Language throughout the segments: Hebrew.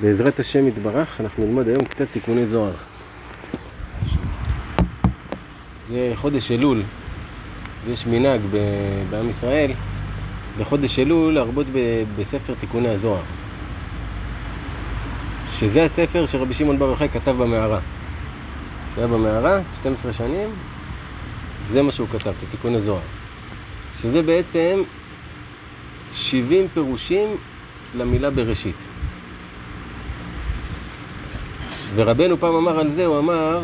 בעזרת השם יתברך, אנחנו נלמד היום קצת תיקוני זוהר. זה חודש אלול, ויש מנהג בעם ישראל בחודש אלול להרבות בספר תיקוני הזוהר. שזה הספר שרבי שמעון בר יוחאי כתב במערה. שהיה במערה, 12 שנים, זה מה שהוא כתב, את תיקוני זוהר. שזה בעצם 70 פירושים למילה בראשית. ורבנו פעם אמר על זה, הוא אמר,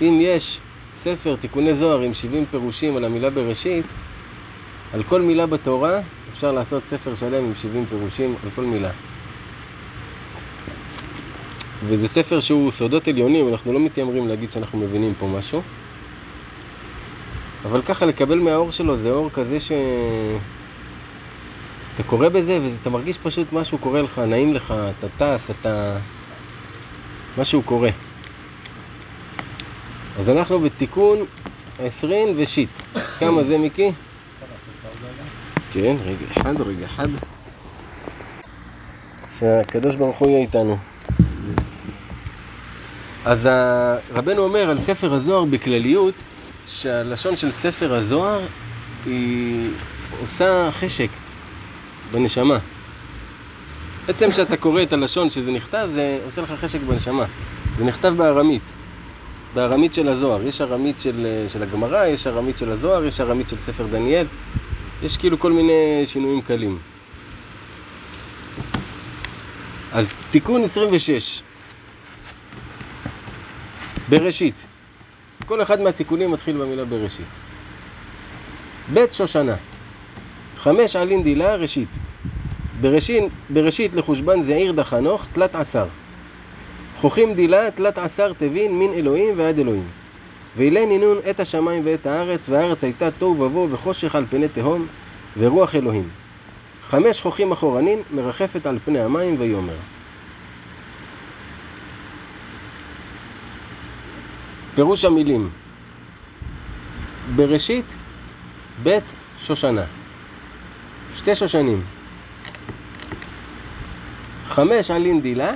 אם יש ספר תיקוני זוהר עם 70 פירושים על המילה בראשית, על כל מילה בתורה אפשר לעשות ספר שלם עם 70 פירושים על כל מילה. וזה ספר שהוא סודות עליונים, אנחנו לא מתיימרים להגיד שאנחנו מבינים פה משהו. אבל ככה לקבל מהאור שלו זה אור כזה ש... אתה קורא בזה ואתה מרגיש פשוט משהו קורה לך, נעים לך, אתה טס, אתה... משהו קורה. אז אנחנו בתיקון עשרין ושיט. כמה זה מיקי? כן, רגע אחד, רגע אחד. שהקדוש ברוך הוא יהיה איתנו. אז רבנו אומר על ספר הזוהר בכלליות, שהלשון של ספר הזוהר היא עושה חשק בנשמה. בעצם כשאתה קורא את הלשון שזה נכתב, זה עושה לך חשק בנשמה. זה נכתב בארמית, בארמית של הזוהר. יש ארמית של, של הגמרא, יש ארמית של הזוהר, יש ארמית של ספר דניאל. יש כאילו כל מיני שינויים קלים. אז תיקון 26. בראשית. כל אחד מהתיקונים מתחיל במילה בראשית. בית שושנה. חמש עלין דילה, ראשית. בראשית, בראשית לחושבן זעיר דחנוך, תלת עשר. חוכים דילה, תלת עשר תבין, מן אלוהים ועד אלוהים. ואילי נינון את השמיים ואת הארץ, והארץ הייתה תוהו ובוהו וחושך על פני תהום, ורוח אלוהים. חמש חוכים אחורנין, מרחפת על פני המים ויאמר. פירוש המילים בראשית בית שושנה שתי שושנים חמש עלין דילה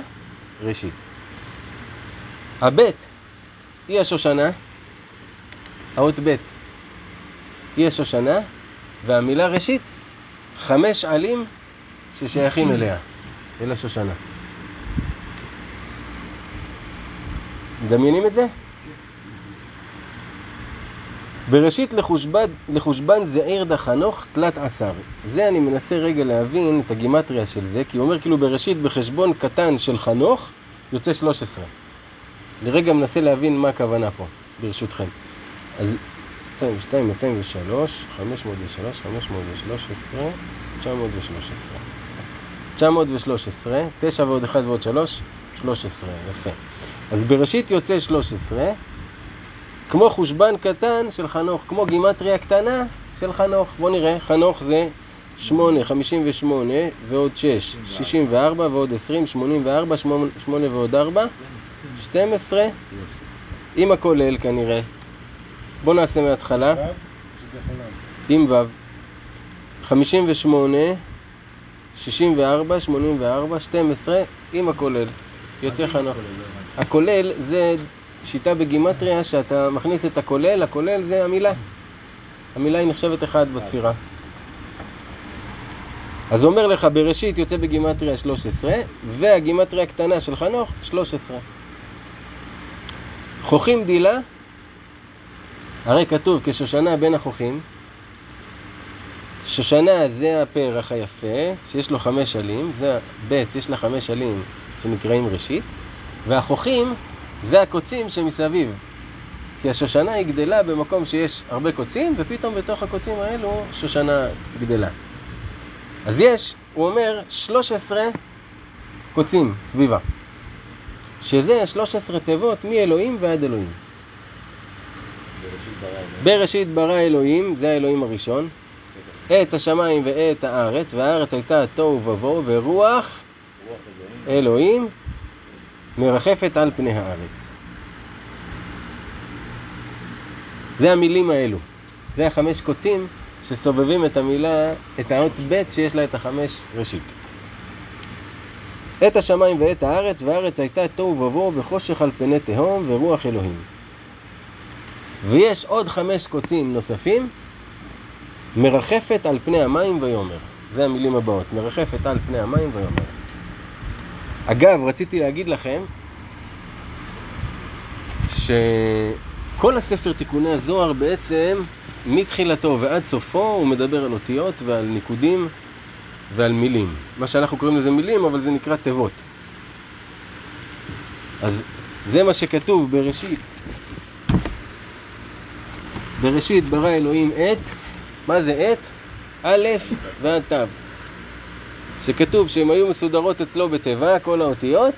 ראשית. הבית היא השושנה האות בית היא השושנה והמילה ראשית חמש עלים ששייכים אליה. אל השושנה מדמיינים את זה? בראשית לחושבן, לחושבן זעיר דחנוך תלת עשר. זה אני מנסה רגע להבין את הגימטריה של זה, כי הוא אומר כאילו בראשית בחשבון קטן של חנוך יוצא 13. אני רגע מנסה להבין מה הכוונה פה, ברשותכם. אז 202, 203, 503, 513, 913. 913, 9 ועוד 1 ועוד 3, 13, יפה. אז בראשית יוצא 13, כמו חושבן קטן של חנוך, כמו גימטריה קטנה של חנוך. בואו נראה, חנוך זה 8, 58 ועוד 6, 64 ועוד 20, 84, 8, 8 ועוד 4, 12, עם הכולל כנראה. בואו נעשה מההתחלה, עם ו', 58, 64, 84, 12, עם הכולל. יוצא חנוך. הכולל זה שיטה בגימטריה שאתה מכניס את הכולל, הכולל זה המילה. המילה היא נחשבת אחד בספירה. אז אומר לך, בראשית יוצא בגימטריה 13, והגימטריה הקטנה של חנוך, 13. חוכים דילה, הרי כתוב כשושנה בין החוכים. שושנה זה הפרח היפה, שיש לו חמש עלים, זה ב' יש לה חמש עלים שנקראים ראשית, והחוכים זה הקוצים שמסביב. כי השושנה היא גדלה במקום שיש הרבה קוצים, ופתאום בתוך הקוצים האלו שושנה גדלה. אז יש, הוא אומר, 13 קוצים סביבה. שזה 13 תיבות מאלוהים ועד אלוהים. בראשית ברא אלוהים, זה האלוהים הראשון, את השמיים ואת הארץ, והארץ הייתה תוהו ובוהו, ורוח אלוהים מרחפת על פני הארץ. זה המילים האלו. זה החמש קוצים שסובבים את המילה, את האות ב' שיש לה את החמש ראשית. את השמיים ואת הארץ, והארץ הייתה תוהו ובוהו וחושך על פני תהום ורוח אלוהים. ויש עוד חמש קוצים נוספים, מרחפת על פני המים ויאמר. זה המילים הבאות, מרחפת על פני המים ויאמר. אגב, רציתי להגיד לכם שכל הספר תיקוני הזוהר בעצם, מתחילתו ועד סופו, הוא מדבר על אותיות ועל ניקודים ועל מילים. מה שאנחנו קוראים לזה מילים, אבל זה נקרא תיבות. אז זה מה שכתוב בראשית. בראשית ברא אלוהים את, מה זה את? א' ועד ת'. שכתוב שהן היו מסודרות אצלו בתיבה, כל האותיות,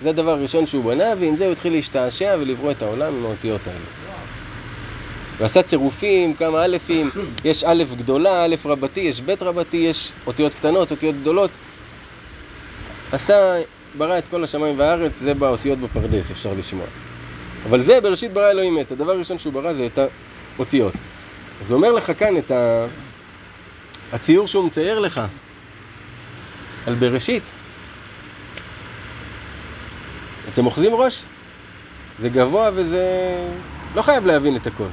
זה הדבר הראשון שהוא בנה, ועם זה הוא התחיל להשתעשע ולברוא את העולם עם האותיות האלה. ועשה צירופים, כמה אלפים, יש א' גדולה, א' רבתי, יש ב' רבתי, יש אותיות קטנות, אותיות גדולות. עשה, ברא את כל השמיים והארץ, זה באותיות בפרדס, אפשר לשמוע. אבל זה בראשית ברא אלוהים מת, הדבר הראשון שהוא ברא זה את האותיות. אז הוא אומר לך כאן את ה... הציור שהוא מצייר לך על בראשית. אתם אוחזים ראש? זה גבוה וזה... לא חייב להבין את הכל.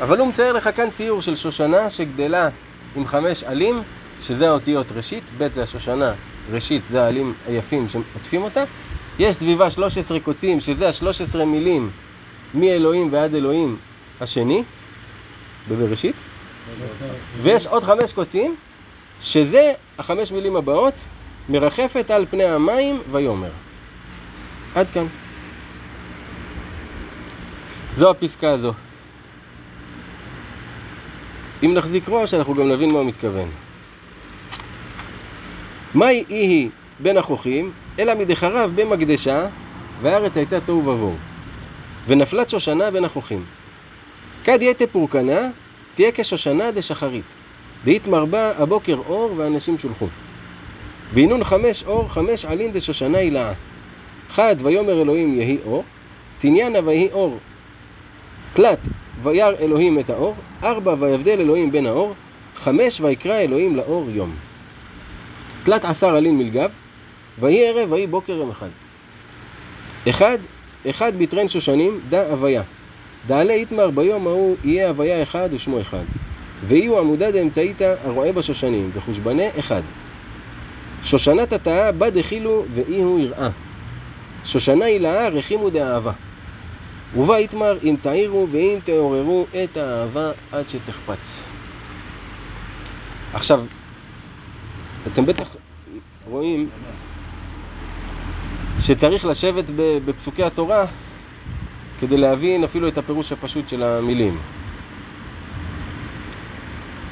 אבל הוא מצייר לך כאן ציור של שושנה שגדלה עם חמש עלים, שזה האותיות ראשית, ב' זה השושנה, ראשית זה העלים היפים שעוטפים אותה. יש סביבה 13 קוצים, שזה ה-13 מילים מאלוהים ועד אלוהים השני, בבראשית. ויש עוד חמש קוצים, שזה החמש מילים הבאות, מרחפת על פני המים ויאמר. עד כאן. זו הפסקה הזו. אם נחזיק ראש, אנחנו גם נבין מה הוא מתכוון. מהי אי היא בין החוכים, אלא מדחרב במקדשה, והארץ הייתה תוהו ובוהו. ונפלת שושנה בין החוכים. כד יתה פורקנה, תהיה כשושנה דשחרית. דאית מרבה הבוקר אור ואנשים שולחו. והנון חמש אור, חמש עלין דשושנה הילאה. חד ויאמר אלוהים יהי אור, תניאנה ויהי אור. תלת וירא אלוהים את האור, ארבע ויבדל אלוהים בין האור, חמש ויקרא אלוהים לאור יום. תלת עשר עלין מלגב, ויהי ערב ויהי בוקר יום אחד. אחד, אחד ביטרן שושנים, דא הוויה. דעלה איתמר ביום ההוא יהיה הוויה אחד ושמו אחד. ויהיו עמודה דאמצעיתא הרועה בשושנים, וחושבנה אחד. שושנת התאה בה דחילו ואי הוא יראה. שושנה הילאה רחימו דאהבה. ובה איתמר אם תעירו ואם תעוררו את האהבה עד שתחפץ. עכשיו, אתם בטח רואים שצריך לשבת בפסוקי התורה כדי להבין אפילו את הפירוש הפשוט של המילים.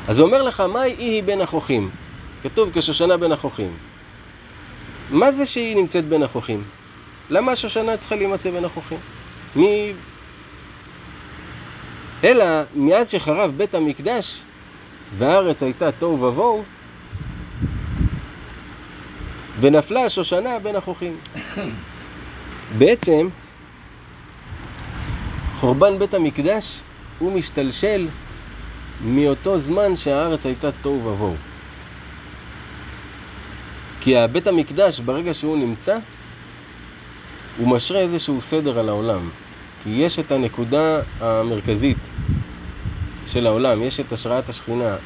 אז הוא אומר לך, מהי אי היא בין החוכים? כתוב כשושנה בין החוכים. מה זה שהיא נמצאת בין החוכים? למה השושנה צריכה להימצא בין החוכים? מי... אלא מאז שחרב בית המקדש והארץ הייתה תוהו ובוהו ונפלה השושנה בין החוכים. בעצם חורבן בית המקדש הוא משתלשל מאותו זמן שהארץ הייתה תוהו ובוהו. כי הבית המקדש, ברגע שהוא נמצא, הוא משרה איזשהו סדר על העולם. כי יש את הנקודה המרכזית של העולם, יש את השראת השכינה.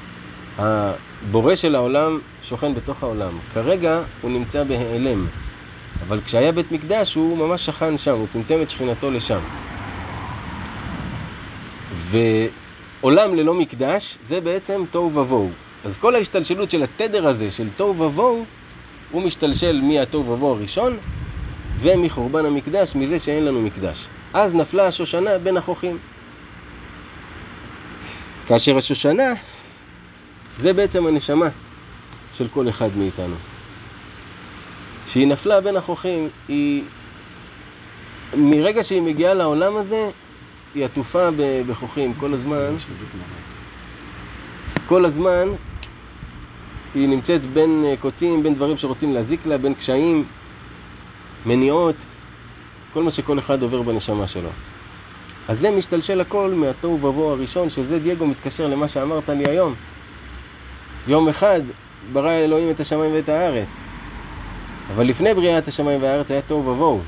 הבורא של העולם שוכן בתוך העולם. כרגע הוא נמצא בהיעלם, אבל כשהיה בית מקדש הוא ממש שכן שם, הוא צמצם את שכינתו לשם. ועולם ללא מקדש זה בעצם תוהו ובוהו. אז כל ההשתלשלות של התדר הזה, של תוהו ובוהו, הוא משתלשל מהתוהו ובוהו הראשון ומחורבן המקדש, מזה שאין לנו מקדש. אז נפלה השושנה בין החוכים. כאשר השושנה זה בעצם הנשמה של כל אחד מאיתנו. שהיא נפלה בין החוכים, היא... מרגע שהיא מגיעה לעולם הזה, היא עטופה בכוכים כל הזמן. כל הזמן היא נמצאת בין אה, קוצים, בין דברים שרוצים להזיק לה, בין קשיים, מניעות, כל מה שכל אחד עובר בנשמה שלו. אז זה משתלשל הכל מהתוהו ובוהו הראשון, שזה דייגו מתקשר למה שאמרת לי היום. יום אחד ברא אלוהים את השמיים ואת הארץ. אבל לפני בריאת השמיים והארץ היה תוהו ובוהו.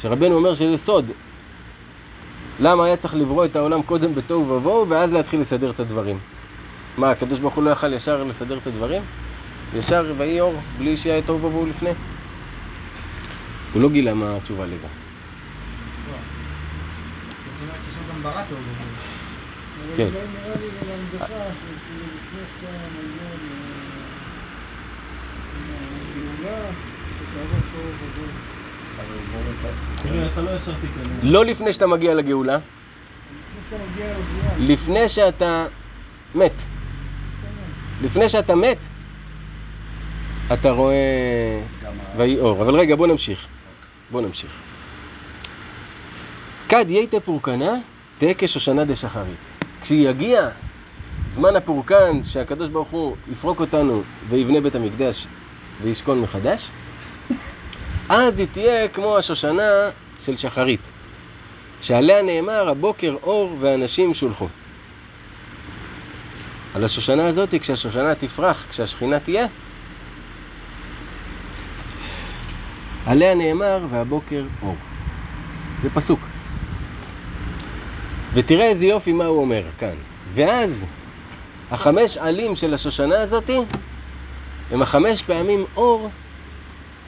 שרבנו אומר שזה סוד. למה היה צריך לברוא את העולם קודם בתוהו ובוהו, ואז להתחיל לסדר את הדברים? מה, הקדוש ברוך הוא לא יכל ישר לסדר את הדברים? ישר ויהי אור, בלי שיהיה תוהו ובוהו לפני? הוא לא גילה מה התשובה לזה. כן. אבל לא תיכנס. לא לגאולה, לפני שאתה מגיע לגאולה. לפני שאתה מת. לפני שאתה מת, אתה רואה ויהי אור. אבל רגע, בוא נמשיך. בוא נמשיך. כד ייתה פורקנה, תהא כשושנה דשחרית. כשיגיע זמן הפורקן שהקדוש ברוך הוא יפרוק אותנו ויבנה בית המקדש וישכון מחדש, אז היא תהיה כמו השושנה של שחרית, שעליה נאמר הבוקר אור ואנשים שולחו. על השושנה הזאת, כשהשושנה תפרח, כשהשכינה תהיה, עליה נאמר והבוקר אור. זה פסוק. ותראה איזה יופי מה הוא אומר כאן. ואז החמש עלים של השושנה הזאתי הם החמש פעמים אור,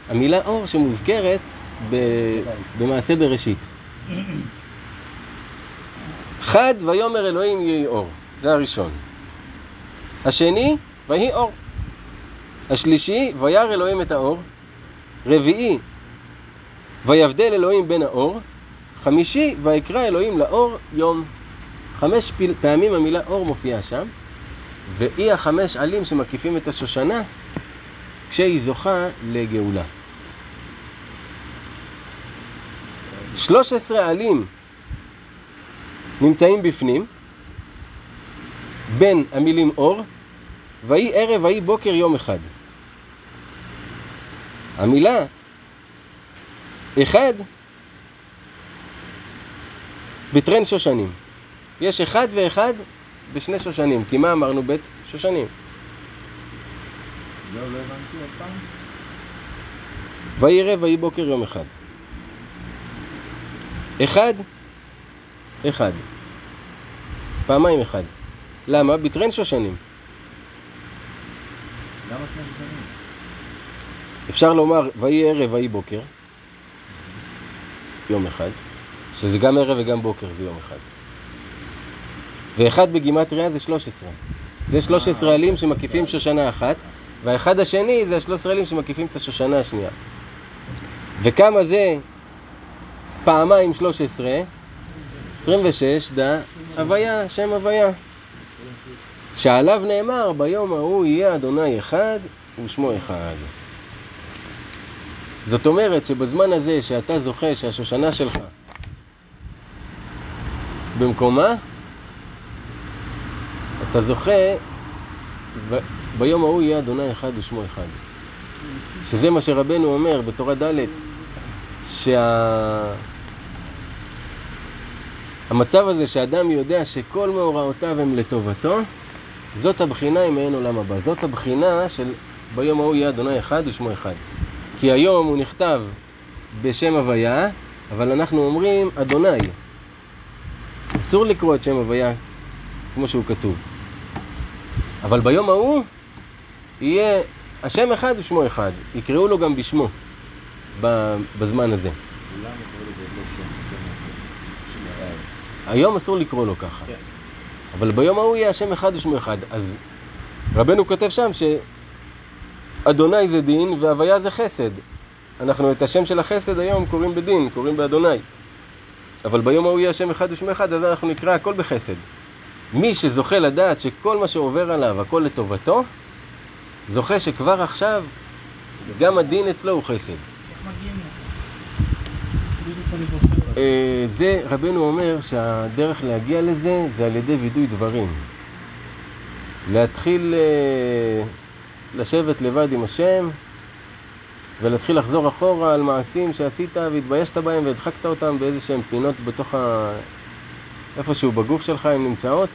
המילה אור שמוזכרת ב, במעשה בראשית. חד ויאמר אלוהים יהי אור, זה הראשון. השני, ויהי אור. השלישי, וירא אלוהים את האור. רביעי, ויבדל אלוהים בין האור. חמישי, ויקרא אלוהים לאור יום. חמש פעמים המילה אור מופיעה שם, והיא החמש עלים שמקיפים את השושנה כשהיא זוכה לגאולה. שלוש עשרה עלים נמצאים בפנים, בין המילים אור, ויהי ערב ויהי בוקר יום אחד. המילה אחד בטרן שושנים. יש אחד ואחד בשני שושנים, כי מה אמרנו? בית שושנים. לא, לא הבנתי עוד פעם. ויהי ערב ויהי בוקר יום אחד. אחד, אחד. פעמיים אחד. למה? בטרן שושנים. למה שני שנים? אפשר לומר ויהי ערב ויהי בוקר, יום אחד, שזה גם ערב וגם בוקר זה יום אחד. ואחד בגימטריה זה 13. זה 13 עלים שמקיפים שושנה אחת, והאחד השני זה ה-13 עלים שמקיפים את השושנה השנייה. וכמה זה פעמיים 13? 26 דה הוויה, שם הוויה. שעליו נאמר ביום ההוא יהיה אדוני אחד ושמו אחד. זאת אומרת שבזמן הזה שאתה זוכה שהשושנה שלך במקומה, אתה זוכה, ב- ביום ההוא יהיה אדוני אחד ושמו אחד. שזה מה שרבנו אומר בתורה ד', שה... המצב הזה שאדם יודע שכל מאורעותיו הם לטובתו, זאת הבחינה עם מעין עולם הבא. זאת הבחינה של ביום ההוא יהיה אדוני אחד ושמו אחד. כי היום הוא נכתב בשם הוויה, אבל אנחנו אומרים אדוני. אסור לקרוא את שם הוויה כמו שהוא כתוב. אבל ביום ההוא יהיה השם אחד ושמו אחד. יקראו לו גם בשמו בזמן הזה. למה קורא לזה לא שם, שם הזה? שם הרב. היום אסור לקרוא לו ככה. כן. אבל ביום ההוא יהיה השם אחד ושמו אחד. אז רבנו כותב שם שאדוני זה דין והוויה זה חסד. אנחנו את השם של החסד היום קוראים בדין, קוראים באדוני. אבל ביום ההוא יהיה השם אחד ושמו אחד, אז אנחנו נקרא הכל בחסד. מי שזוכה לדעת שכל מה שעובר עליו הכל לטובתו, זוכה שכבר עכשיו גם הדין אצלו הוא חסד. אה, זה, רבנו אומר שהדרך להגיע לזה זה על ידי וידוי דברים. להתחיל אה, לשבת לבד עם השם ולהתחיל לחזור אחורה על מעשים שעשית והתביישת בהם והדחקת אותם באיזה שהם פינות בתוך ה... איפשהו בגוף שלך הן נמצאות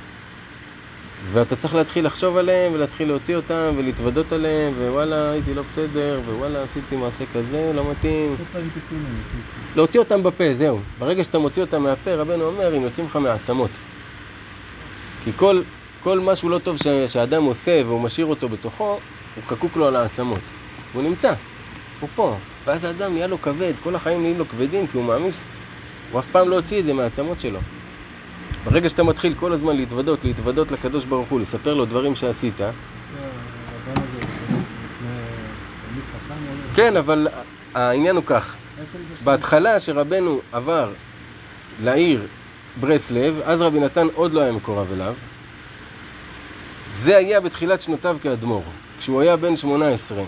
ואתה צריך להתחיל לחשוב עליהם, ולהתחיל להוציא אותם, ולהתוודות עליהם, ווואלה, הייתי לא בסדר, ווואלה, עשיתי מעשה כזה, לא מתאים. להוציא אותם בפה, זהו. ברגע שאתה מוציא אותם מהפה, רבנו אומר, הם יוצאים לך מעצמות. כי כל, כל משהו לא טוב ש, שהאדם עושה והוא משאיר אותו בתוכו, הוא חקוק לו על העצמות. והוא נמצא, הוא פה. ואז האדם נהיה לו כבד, כל החיים נהיים לו כבדים כי הוא מעמיס. הוא אף פעם לא הוציא את זה מהעצמות שלו. ברגע שאתה מתחיל כל הזמן להתוודות, להתוודות לקדוש ברוך הוא, לספר לו דברים שעשית? כן, אבל העניין הוא כך, בהתחלה שרבנו עבר לעיר ברסלב, אז רבי נתן עוד לא היה מקורב אליו. זה היה בתחילת שנותיו כאדמו"ר. כשהוא היה בן 18,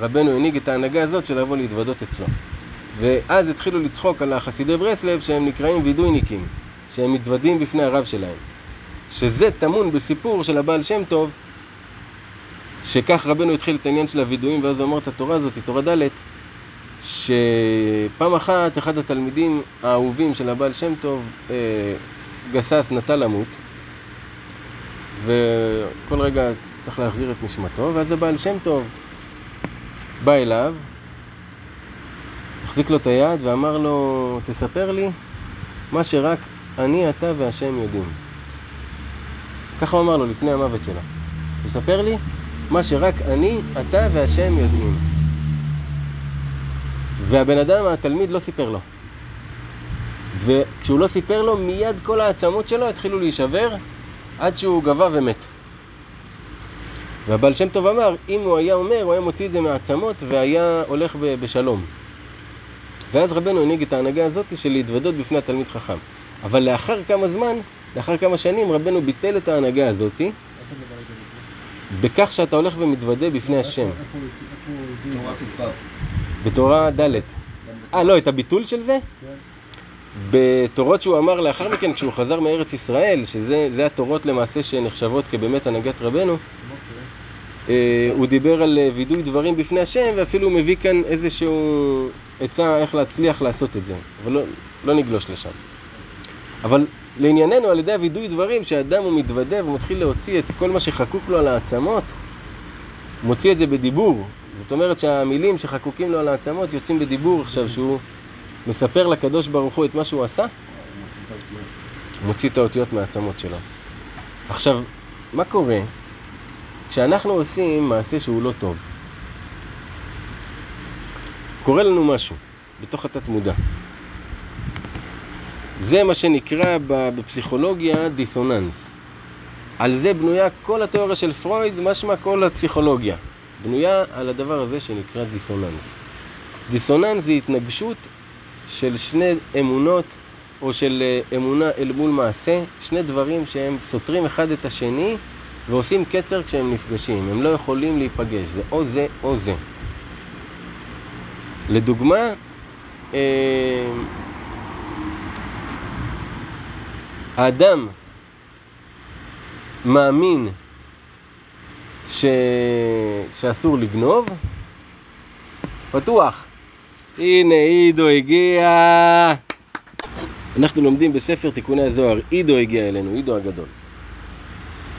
רבנו הנהיג את ההנהגה הזאת של לבוא להתוודות אצלו. ואז התחילו לצחוק על החסידי ברסלב שהם נקראים וידויניקים, שהם מתוודים בפני הרב שלהם. שזה טמון בסיפור של הבעל שם טוב, שכך רבנו התחיל את העניין של הווידויים, ואז הוא אמר את התורה הזאת, תורה ד', שפעם אחת אחד התלמידים האהובים של הבעל שם טוב אה, גסס, נטה למות, וכל רגע צריך להחזיר את נשמתו, ואז הבעל שם טוב בא אליו, החזיק לו את היד ואמר לו, תספר לי מה שרק אני, אתה והשם יודעים. ככה הוא אמר לו לפני המוות שלו. תספר לי מה שרק אני, אתה והשם יודעים. והבן אדם, התלמיד, לא סיפר לו. וכשהוא לא סיפר לו, מיד כל העצמות שלו התחילו להישבר עד שהוא גבה ומת. והבעל שם טוב אמר, אם הוא היה אומר, הוא היה מוציא את זה מהעצמות והיה הולך בשלום. ואז רבנו הנהיג את ההנהגה הזאת של להתוודות בפני התלמיד חכם. אבל לאחר כמה זמן, לאחר כמה שנים, רבנו ביטל את ההנהגה הזאת איפה זה בא לידי ביטוי? בכך שאתה הולך ומתוודה בפני השם. איפה איפה הוא הצ- איפה הוא הביא את זה? תורה ט"ו. בתורה ד'. אה, לא, את הביטול של זה? כן. בתורות שהוא אמר לאחר מכן, כשהוא חזר מארץ ישראל, שזה זה התורות למעשה שנחשבות כבאמת הנהגת רבנו, אוקיי. אה, הוא דיבר על אה, וידוי דברים בפני השם, ואפילו הוא מביא כאן איזשהו עצה איך להצליח לעשות את זה. אבל לא, לא נגלוש לשם. אבל לענייננו, על ידי הווידוי דברים, שהאדם הוא מתוודה ומתחיל להוציא את כל מה שחקוק לו על העצמות, הוא מוציא את זה בדיבור. זאת אומרת שהמילים שחקוקים לו על העצמות יוצאים בדיבור עכשיו, שהוא מספר לקדוש ברוך הוא את מה שהוא עשה, הוא מוציא את האותיות. מהעצמות שלו. עכשיו, מה קורה כשאנחנו עושים מעשה שהוא לא טוב? קורה לנו משהו בתוך התת מודע. זה מה שנקרא בפסיכולוגיה דיסוננס. על זה בנויה כל התיאוריה של פרויד, משמע כל הפסיכולוגיה. בנויה על הדבר הזה שנקרא דיסוננס. דיסוננס זה התנגשות של שני אמונות או של אה, אמונה אל מול מעשה, שני דברים שהם סותרים אחד את השני ועושים קצר כשהם נפגשים, הם לא יכולים להיפגש, זה או זה או זה. לדוגמה, אה, האדם מאמין ש... שאסור לגנוב, פתוח. הנה עידו הגיע. אנחנו לומדים בספר תיקוני הזוהר, עידו הגיע אלינו, עידו הגדול.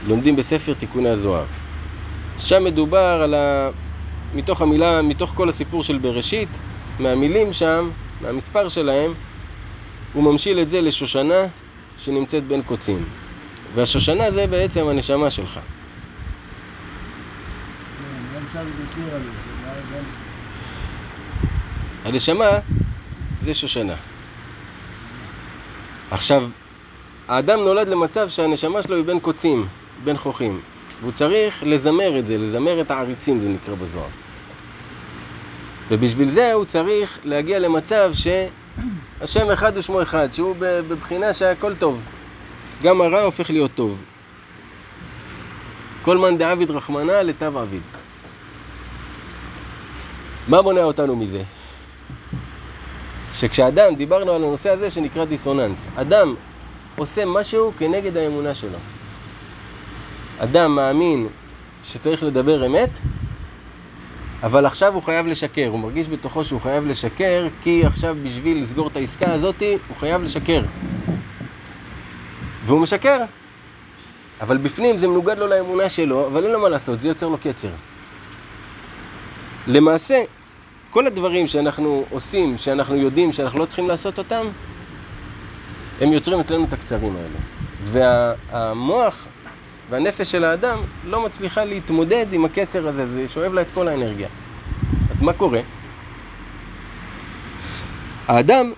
לומדים בספר תיקוני הזוהר. שם מדובר על ה... מתוך המילה, מתוך כל הסיפור של בראשית, מהמילים שם, מהמספר שלהם, הוא ממשיל את זה לשושנה שנמצאת בין קוצים. והשושנה זה בעצם הנשמה שלך. הנשמה זה שושנה. עכשיו, האדם נולד למצב שהנשמה שלו היא בין קוצים, בין חוכים. והוא צריך לזמר את זה, לזמר את העריצים, זה נקרא בזוהר. ובשביל זה הוא צריך להגיע למצב שהשם אחד ושמו אחד, שהוא בבחינה שהכל טוב. גם הרע הופך להיות טוב. כל מאן דעביד רחמנא לטב עביד. מה מונע אותנו מזה? שכשאדם, דיברנו על הנושא הזה שנקרא דיסוננס, אדם עושה משהו כנגד האמונה שלו. אדם מאמין שצריך לדבר אמת, אבל עכשיו הוא חייב לשקר, הוא מרגיש בתוכו שהוא חייב לשקר, כי עכשיו בשביל לסגור את העסקה הזאת, הוא חייב לשקר. והוא משקר. אבל בפנים זה מנוגד לו לאמונה שלו, אבל אין לו מה לעשות, זה יוצר לו קצר. למעשה, כל הדברים שאנחנו עושים, שאנחנו יודעים שאנחנו לא צריכים לעשות אותם, הם יוצרים אצלנו את הקצרים האלה. והמוח והנפש של האדם לא מצליחה להתמודד עם הקצר הזה, זה שואב לה את כל האנרגיה. אז מה קורה? האדם,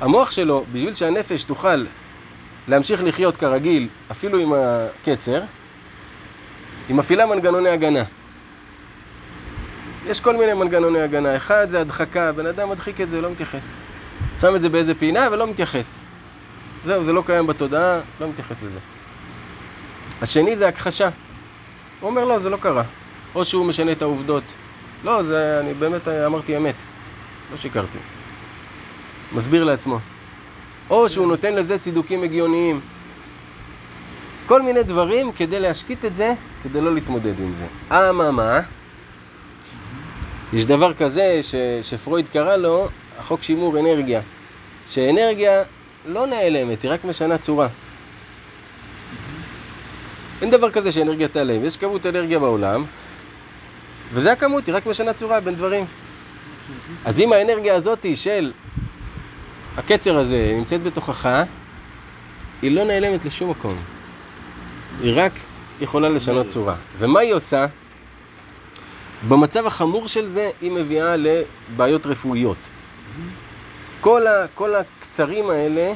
המוח שלו, בשביל שהנפש תוכל להמשיך לחיות כרגיל, אפילו עם הקצר, היא מפעילה מנגנוני הגנה. יש כל מיני מנגנוני הגנה. אחד זה הדחקה, בן אדם מדחיק את זה, לא מתייחס. שם את זה באיזה פינה ולא מתייחס. זהו, זה לא קיים בתודעה, לא מתייחס לזה. השני זה הכחשה. הוא אומר, לא, זה לא קרה. או שהוא משנה את העובדות. לא, זה, אני באמת אמרתי אמת. לא שיקרתי. מסביר לעצמו. או שהוא נותן לזה צידוקים הגיוניים. כל מיני דברים כדי להשקיט את זה, כדי לא להתמודד עם זה. אממה, יש דבר כזה ש, שפרויד קרא לו החוק שימור אנרגיה. שאנרגיה לא נעלמת, היא רק משנה צורה. אין דבר כזה שאנרגיה תיעלם, יש כמות אנרגיה בעולם, וזה הכמות, היא רק משנה צורה בין דברים. אז אם האנרגיה הזאת של הקצר הזה נמצאת בתוכך, היא לא נעלמת לשום מקום. היא רק יכולה לשנות צורה. ומה היא עושה? במצב החמור של זה, היא מביאה לבעיות רפואיות. כל, ה, כל הקצרים האלה,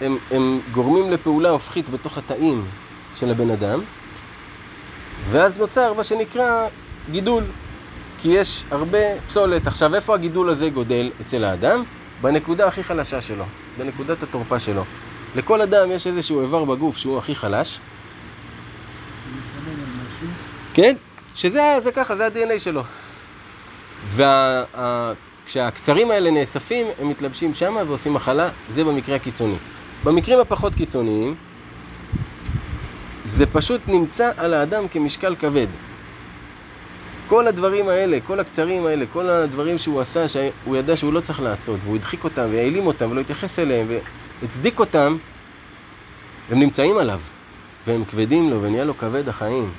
הם, הם גורמים לפעולה הופכית בתוך התאים של הבן אדם, ואז נוצר מה שנקרא גידול, כי יש הרבה פסולת. עכשיו, איפה הגידול הזה גודל אצל האדם? בנקודה הכי חלשה שלו, בנקודת התורפה שלו. לכל אדם יש איזשהו איבר בגוף שהוא הכי חלש. כן, שזה זה ככה, זה ה-DNA שלו. וכשהקצרים האלה נאספים, הם מתלבשים שם ועושים מחלה, זה במקרה הקיצוני. במקרים הפחות קיצוניים, זה פשוט נמצא על האדם כמשקל כבד. כל הדברים האלה, כל הקצרים האלה, כל הדברים שהוא עשה, שהוא ידע שהוא לא צריך לעשות, והוא הדחיק אותם, והעלים אותם, ולא התייחס אליהם, והצדיק אותם, הם נמצאים עליו, והם כבדים לו, ונהיה לו כבד החיים.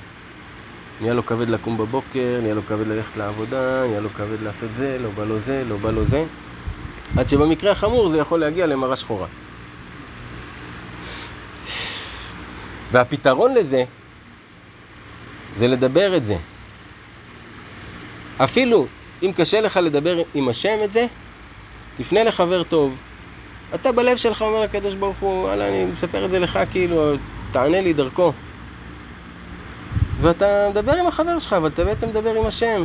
נהיה לו כבד לקום בבוקר, נהיה לו כבד ללכת לעבודה, נהיה לו כבד לעשות זה, לא בא לו זה, לא בא לו זה. עד שבמקרה החמור זה יכול להגיע למראה שחורה. והפתרון לזה, זה לדבר את זה. אפילו אם קשה לך לדבר עם השם את זה, תפנה לחבר טוב. אתה בלב שלך אומר לקדוש ברוך הוא, וואלה, אני מספר את זה לך, כאילו, תענה לי דרכו. ואתה מדבר עם החבר שלך, אבל אתה בעצם מדבר עם השם.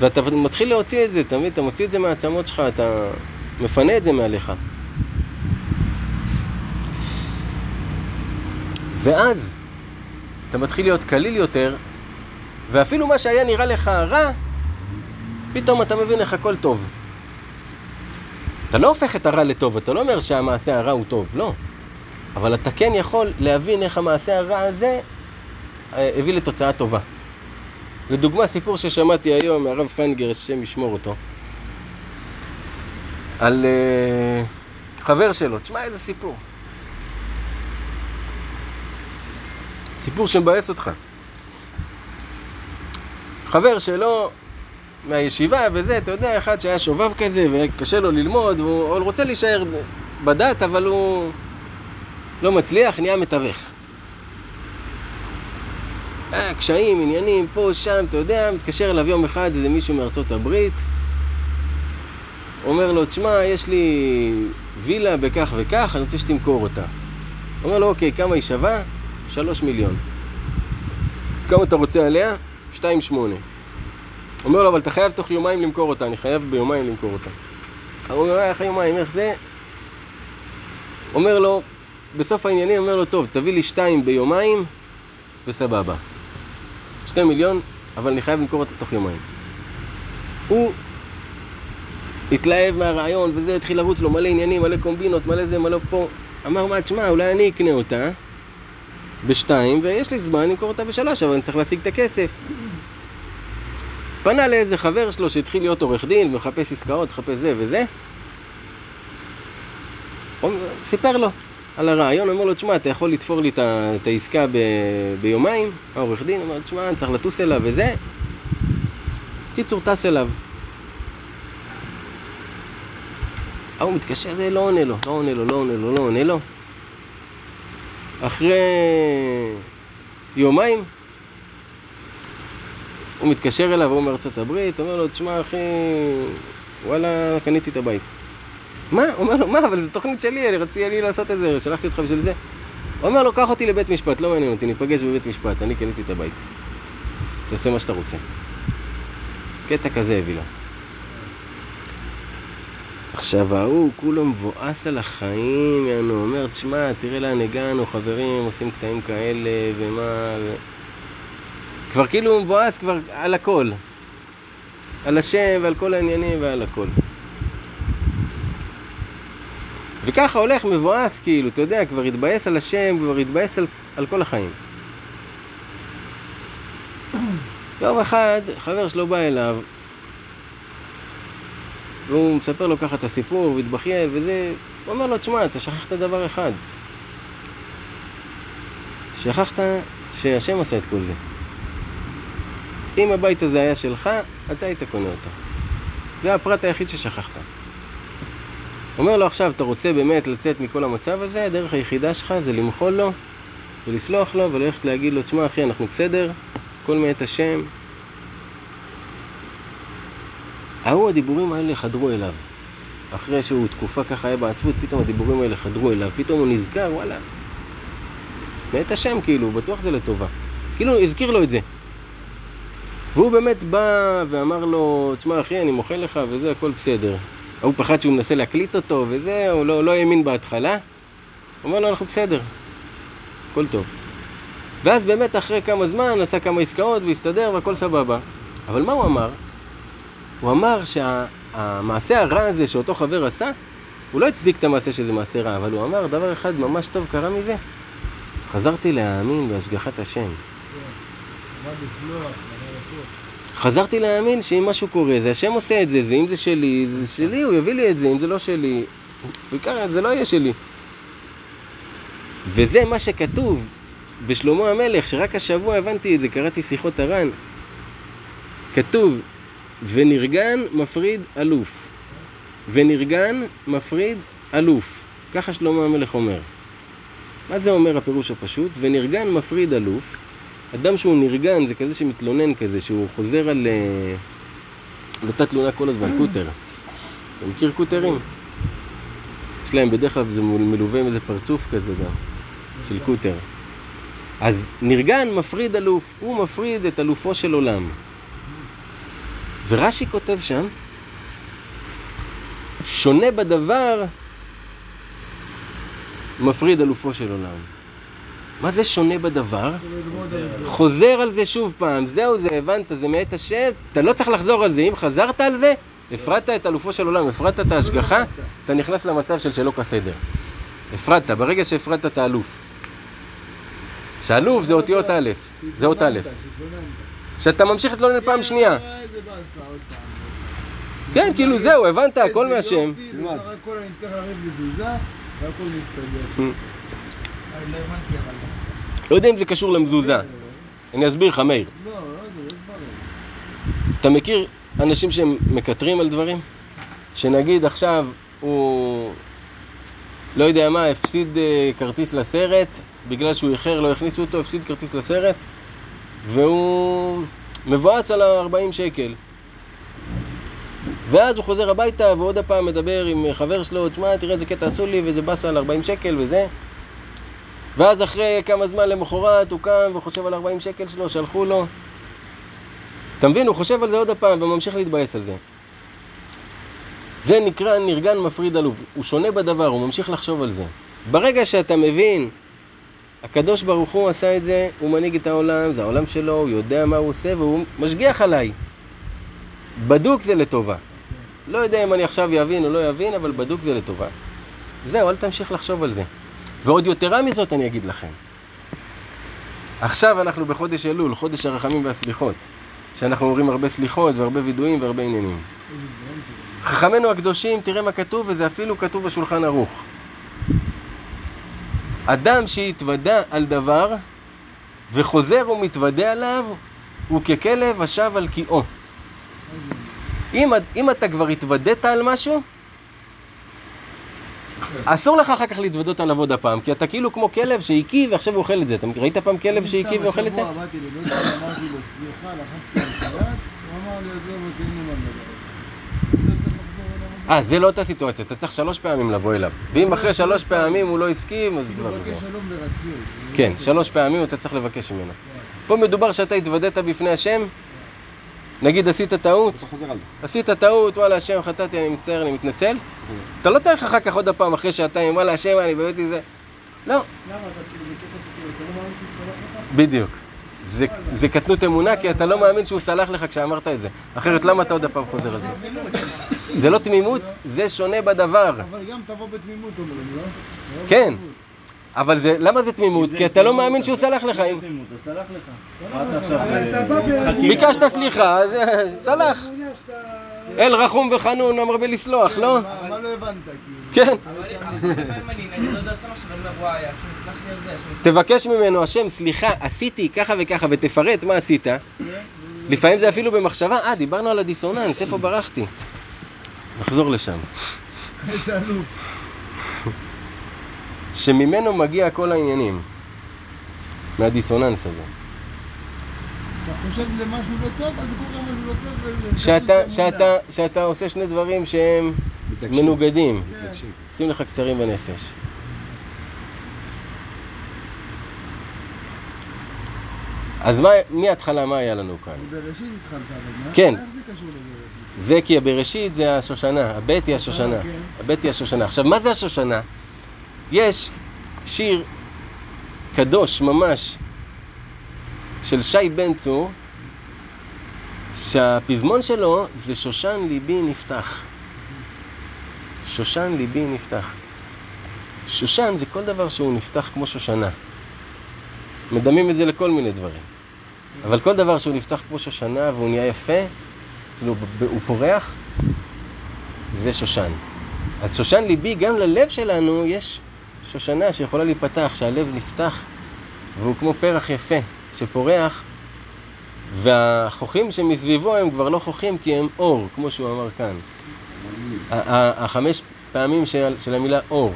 ואתה מתחיל להוציא את זה, אתה מבין? אתה מוציא את זה מהעצמות שלך, אתה מפנה את זה מעליך. ואז אתה מתחיל להיות קליל יותר, ואפילו מה שהיה נראה לך רע, פתאום אתה מבין איך הכל טוב. אתה לא הופך את הרע לטוב, אתה לא אומר שהמעשה הרע הוא טוב, לא. אבל אתה כן יכול להבין איך המעשה הרע הזה אה, הביא לתוצאה טובה. לדוגמה, סיפור ששמעתי היום מהרב פיינגר, השם ישמור אותו, על uh, חבר שלו. תשמע איזה סיפור. סיפור שמבאס אותך. חבר שלו מהישיבה וזה, אתה יודע, אחד שהיה שובב כזה וקשה לו ללמוד, והוא רוצה להישאר בדת, אבל הוא לא מצליח, נהיה מתווך. אה, קשיים, עניינים, פה, שם, אתה יודע, מתקשר אליו יום אחד איזה מישהו מארצות הברית, אומר לו, תשמע, יש לי וילה בכך וכך, אני רוצה שתמכור אותה. אומר לו, אוקיי, כמה היא שווה? שלוש מיליון. כמה אתה רוצה עליה? שתיים שמונה. אומר לו, אבל אתה חייב תוך יומיים למכור אותה, אני חייב ביומיים למכור אותה. הוא אומר, איך יומיים, איך זה? אומר לו, בסוף העניינים אומר לו, טוב, תביא לי שתיים ביומיים, וסבבה. שתי מיליון, אבל אני חייב למכור אותה תוך יומיים. הוא התלהב מהרעיון, וזה התחיל לרוץ לו מלא עניינים, מלא קומבינות, מלא זה, מלא פה. אמר, מה, תשמע, אולי אני אקנה אותה בשתיים, ויש לי זמן למכור אותה בשלוש, אבל אני צריך להשיג את הכסף. פנה לאיזה חבר שלו שהתחיל להיות עורך דין, ומחפש עסקאות, מחפש זה וזה. סיפר לו, על הרעיון, אומר לו, תשמע, אתה יכול לתפור לי את העסקה ב, ביומיים? העורך דין אומר, תשמע, אני צריך לטוס אליו וזה. קיצור, טס אליו. ההוא מתקשר, זה לא עונה לו, לא עונה לו, לא עונה לו, לא עונה לו. אחרי יומיים, הוא מתקשר אליו, הוא מארצות הברית, אומר לו, תשמע אחי, וואלה, קניתי את הבית. מה? הוא אומר לו, מה? אבל זו תוכנית שלי, אני רציתי לי לעשות את זה, שלחתי אותך בשביל זה. הוא אומר לו, קח אותי לבית משפט, לא מעניין אותי, ניפגש בבית משפט, אני קניתי את הבית. תעשה מה שאתה רוצה. קטע כזה הביא לו. עכשיו ההוא כולו מבואס על החיים, יענו, אומר, תשמע, תראה לאן הגענו, חברים, עושים קטעים כאלה, ומה... ו... כבר כאילו הוא מבואס כבר על הכל. על השם ועל כל העניינים ועל הכל. וככה הולך מבואס, כאילו, אתה יודע, כבר התבאס על השם, כבר התבאס על, על כל החיים. יום אחד, חבר שלו בא אליו, והוא מספר לו ככה את הסיפור, והתבכיין וזה, הוא אומר לו, תשמע, אתה שכחת דבר אחד. שכחת שהשם עשה את כל זה. אם הבית הזה היה שלך, אתה היית קונה אותו. זה הפרט היחיד ששכחת. אומר לו עכשיו, אתה רוצה באמת לצאת מכל המצב הזה, הדרך היחידה שלך זה למחול לו ולסלוח לו וללכת להגיד לו, תשמע אחי, אנחנו בסדר, הכל מאת השם. ההוא הדיבורים האלה חדרו אליו. אחרי שהוא תקופה ככה היה בעצבות, פתאום הדיבורים האלה חדרו אליו, פתאום הוא נזכר, וואלה, מאת השם כאילו, בטוח זה לטובה. כאילו, הזכיר לו את זה. והוא באמת בא ואמר לו, תשמע אחי, אני מוחל לך וזה, הכל בסדר. ההוא פחד שהוא מנסה להקליט אותו וזה, הוא לא, לא האמין בהתחלה. הוא אומר לו, אנחנו בסדר, הכל טוב. ואז באמת אחרי כמה זמן עשה כמה עסקאות והסתדר והכל סבבה. אבל מה הוא אמר? הוא אמר שהמעשה הרע הזה שאותו חבר עשה, הוא לא הצדיק את המעשה שזה מעשה רע, אבל הוא אמר דבר אחד ממש טוב קרה מזה. חזרתי להאמין בהשגחת השם. חזרתי להאמין שאם משהו קורה, זה השם עושה את זה, זה אם זה שלי, זה שלי, הוא יביא לי את זה, אם זה לא שלי, בעיקר זה לא יהיה שלי. וזה מה שכתוב בשלמה המלך, שרק השבוע הבנתי את זה, קראתי שיחות הר"ן. כתוב, ונרגן מפריד אלוף. ונרגן מפריד אלוף. ככה שלמה המלך אומר. מה זה אומר הפירוש הפשוט? ונרגן מפריד אלוף. אדם שהוא נרגן זה כזה שמתלונן כזה, שהוא חוזר על, על אותה תלונה כל הזמן, קוטר. אתה מכיר קוטרים? יש להם בדרך כלל זה מלווה עם איזה פרצוף כזה גם, של קוטר. אז נרגן מפריד אלוף, הוא מפריד את אלופו של עולם. ורש"י כותב שם, שונה בדבר מפריד אלופו של עולם. מה זה שונה בדבר? חוזר על זה שוב פעם, זהו זה, הבנת, זה מאת השם, אתה לא צריך לחזור על זה, אם חזרת על זה, הפרדת את אלופו של עולם, הפרדת את ההשגחה, אתה נכנס למצב של שלא כסדר. הפרדת, ברגע שהפרדת את האלוף. שאלוף זה אותיות א', זה אות א'. שאתה ממשיך להתלונן פעם שנייה. כן, כאילו זהו, הבנת, הכל מהשם. לא. לא יודע אם זה קשור למזוזה. אני אסביר לך, מאיר. לא, לא. אתה מכיר אנשים שהם מקטרים על דברים? שנגיד עכשיו הוא, לא יודע מה, הפסיד אה, כרטיס לסרט, בגלל שהוא איחר, לא הכניסו אותו, הפסיד כרטיס לסרט, והוא מבואס על ה-40 שקל. ואז הוא חוזר הביתה ועוד הפעם מדבר עם חבר שלו, תשמע, תראה איזה קטע עשו לי וזה באסה על 40 שקל וזה. ואז אחרי כמה זמן למחרת הוא קם וחושב על 40 שקל שלו, שלחו לו. אתה מבין? הוא חושב על זה עוד הפעם וממשיך להתבאס על זה. זה נקרא נרגן מפריד עלוב. הוא שונה בדבר, הוא ממשיך לחשוב על זה. ברגע שאתה מבין, הקדוש ברוך הוא עשה את זה, הוא מנהיג את העולם, זה העולם שלו, הוא יודע מה הוא עושה והוא משגיח עליי. בדוק זה לטובה. לא יודע אם אני עכשיו יבין או לא יבין, אבל בדוק זה לטובה. זהו, אל תמשיך לחשוב על זה. ועוד יתרה מזאת אני אגיד לכם. עכשיו אנחנו בחודש אלול, חודש הרחמים והסליחות. שאנחנו אומרים הרבה סליחות והרבה וידויים והרבה עניינים. חכמינו הקדושים, תראה מה כתוב, וזה אפילו כתוב בשולחן ערוך. אדם שהתוודה על דבר וחוזר ומתוודה עליו, הוא ככלב השב על קיאו. אם, אם אתה כבר התוודית על משהו, אסור לך אחר כך להתוודות עליו עוד הפעם, כי אתה כאילו כמו כלב שהקיא ועכשיו הוא אוכל את זה. אתה ראית פעם כלב שהקיא ואוכל את זה? אמרתי לו, סליחה, לחצתי על הוא אמר לי, עזוב אותי, אין לי מה לדבר איתך. אני לא צריך לחזור אליו. אה, זה לא אותה סיטואציה, אתה צריך שלוש פעמים לבוא אליו. ואם אחרי שלוש פעמים הוא לא הסכים, אז כבר ברדפיות. כן, שלוש פעמים אתה צריך לבקש ממנו. פה מדובר שאתה התוודית בפני השם, נגיד עשית טעות, זה. עשית טעות, וואלה השם חטאתי, אני מצטער, אני מתנצל. אתה לא צריך אחר כך עוד הפעם, אחרי שעתיים, וואלה השם, אני באמת זה... לא, למה אתה כאילו בקטע שכאילו, אתה לא מאמין שהוא סולח לך? בדיוק. זה, זה קטנות אמונה, כי אתה לא מאמין שהוא סלח לך כשאמרת את זה. אחרת למה אתה עוד הפעם חוזר על זה? זה לא תמימות, זה שונה בדבר. אבל גם תבוא בתמימות, אומרים, לא? תבוא כן. אבל זה, למה זה תמימות? כי אתה לא מאמין שהוא סלח לך. אם- הוא סלח לך. אה, ביקשת סליחה, אז אה, סלח. אל רחום וחנון אמר בלסלוח, לא? מה מה לא הבנת, כאילו? כן. לא זה, לי תבקש ממנו, השם, סליחה, עשיתי ככה וככה, ותפרט מה עשית. לפעמים זה אפילו במחשבה, אה, דיברנו על הדיסוננס, איפה ברחתי? נחזור לשם. איזה אלוף. שממנו מגיע כל העניינים. מהדיסוננס הזה. אתה חושב למשהו לא טוב, אז זה קורה משהו לא טוב. שאתה, שאתה, שאתה עושה שני דברים שהם מתעקשים. מנוגדים. כן. מתעקשים. שים לך קצרים בנפש. אז מה, מההתחלה מה היה לנו כאן? בראשית התחלת, אבל מה? כן. איך זה קשור לבראשית? זה כי הבראשית זה השושנה, הבית היא השושנה. כן. הבית היא השושנה. עכשיו, מה זה השושנה? יש שיר קדוש ממש של שי בן צור, שהפזמון שלו זה שושן ליבי נפתח. שושן ליבי נפתח. שושן זה כל דבר שהוא נפתח כמו שושנה. מדמים את זה לכל מיני דברים. אבל כל דבר שהוא נפתח כמו שושנה והוא נהיה יפה, כאילו הוא פורח, זה שושן. אז שושן ליבי, גם ללב שלנו יש שושנה שיכולה להיפתח, שהלב נפתח והוא כמו פרח יפה שפורח, והחוכים שמסביבו הם כבר לא חוכים כי הם אור, כמו שהוא אמר כאן. החמש פעמים של, של המילה אור.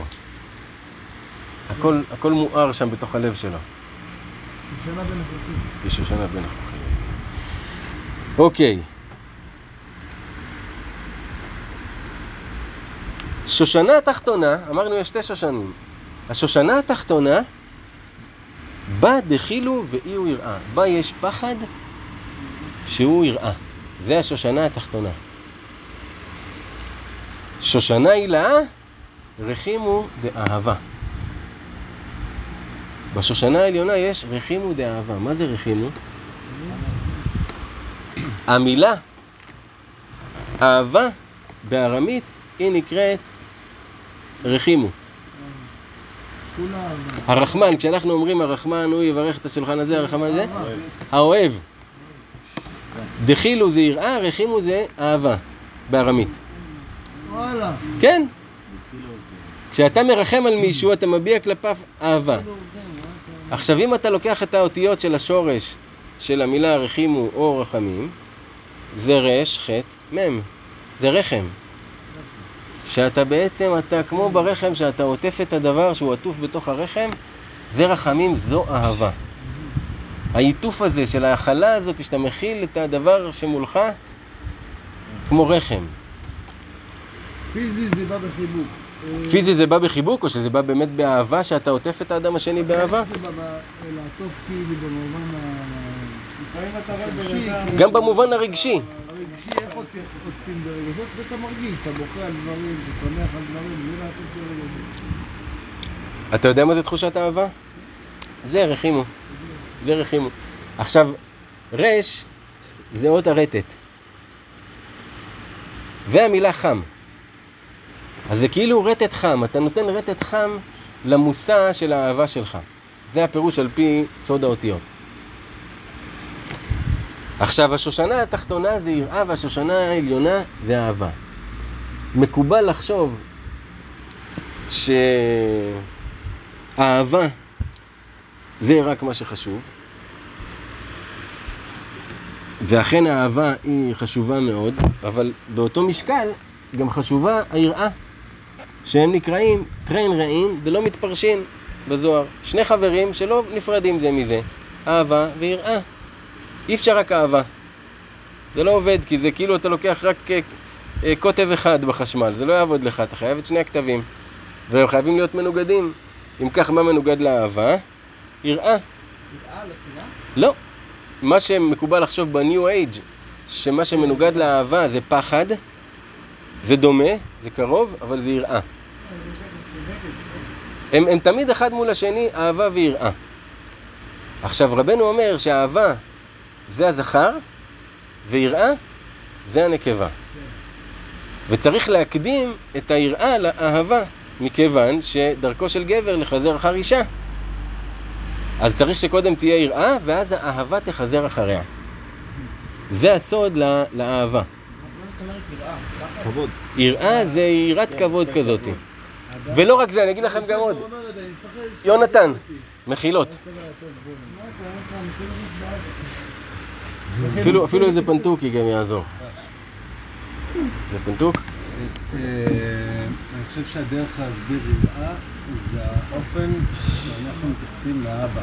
הכל, הכל מואר שם בתוך הלב שלו, שנה בין החוקים. כשושנה בין החוכים. אוקיי. שושנה התחתונה, אמרנו יש שתי שושנים. השושנה התחתונה, בה דחילו ואי הוא יראה. בה יש פחד שהוא יראה. זה השושנה התחתונה. שושנה הילאה, רחימו דאהבה. בשושנה העליונה יש רחימו דאהבה. מה זה רחימו? המילה אהבה בארמית היא נקראת רחימו. הרחמן, כשאנחנו אומרים הרחמן הוא יברך את השולחן הזה, הרחמן זה, האוהב. דחילו זה יראה, רחימו זה אהבה בארמית. וואלה. כן. כשאתה מרחם על מישהו, אתה מביע כלפיו אהבה. עכשיו, אם אתה לוקח את האותיות של השורש של המילה רחימו או רחמים, זה רש, ח', מ', זה רחם. שאתה בעצם, אתה כמו ברחם, שאתה עוטף את הדבר שהוא עטוף בתוך הרחם, זה רחמים, זו אהבה. העיטוף הזה של ההכלה הזאת, שאתה מכיל את הדבר שמולך, כמו רחם. פיזי זה בא בחיבוק. פיזי זה בא בחיבוק, או שזה בא באמת באהבה, שאתה עוטף את האדם השני באהבה? זה בא לעטוף כאילו במובן ה... כאילו, גם במובן הרגשי. הרגשי, איך עוטפים ברגשות? ואתה מרגיש, אתה בוכה על דברים, אתה שמח על דברים, זה לעטוף ברגשות. אתה יודע מה זה תחושת אהבה? זה רחימו. זה רחימו. עכשיו, רש זה אות הרטט. והמילה חם. אז זה כאילו רטט חם, אתה נותן רטט חם למושא של האהבה שלך. זה הפירוש על פי סוד האותיות. עכשיו, השושנה התחתונה זה יראה והשושנה העליונה זה אהבה. מקובל לחשוב ש... אהבה זה רק מה שחשוב. ואכן האהבה היא חשובה מאוד, אבל באותו משקל גם חשובה היראה, שהם נקראים טרן רעים ולא מתפרשים בזוהר. שני חברים שלא נפרדים זה מזה, אהבה ויראה. אי אפשר רק אהבה. זה לא עובד, כי זה כאילו אתה לוקח רק אה, אה, קוטב אחד בחשמל, זה לא יעבוד לך, אתה חייב את שני הכתבים. והם חייבים להיות מנוגדים. אם כך, מה מנוגד לאהבה? יראה. יראה, לא שנאה? לא. מה שמקובל לחשוב בניו אייג', שמה שמנוגד לאהבה זה פחד, זה דומה, זה קרוב, אבל זה יראה. הם, הם תמיד אחד מול השני, אהבה ויראה. עכשיו, רבנו אומר שאהבה זה הזכר, ויראה זה הנקבה. וצריך להקדים את היראה לאהבה, מכיוון שדרכו של גבר לחזר אחר אישה. אז צריך שקודם תהיה יראה, ואז האהבה תחזר אחריה. זה הסוד לה- לאהבה. כבוד. יראה זה יראת כבוד כזאת. ולא רק זה, אני אגיד לכם גם עוד. יונתן, מחילות. אפילו, אפילו איזה פנטוקי גם יעזור. זה פנטוק? אה, אני חושב שהדרך להסביר יראה זה האופן שאנחנו מתייחסים לאבא.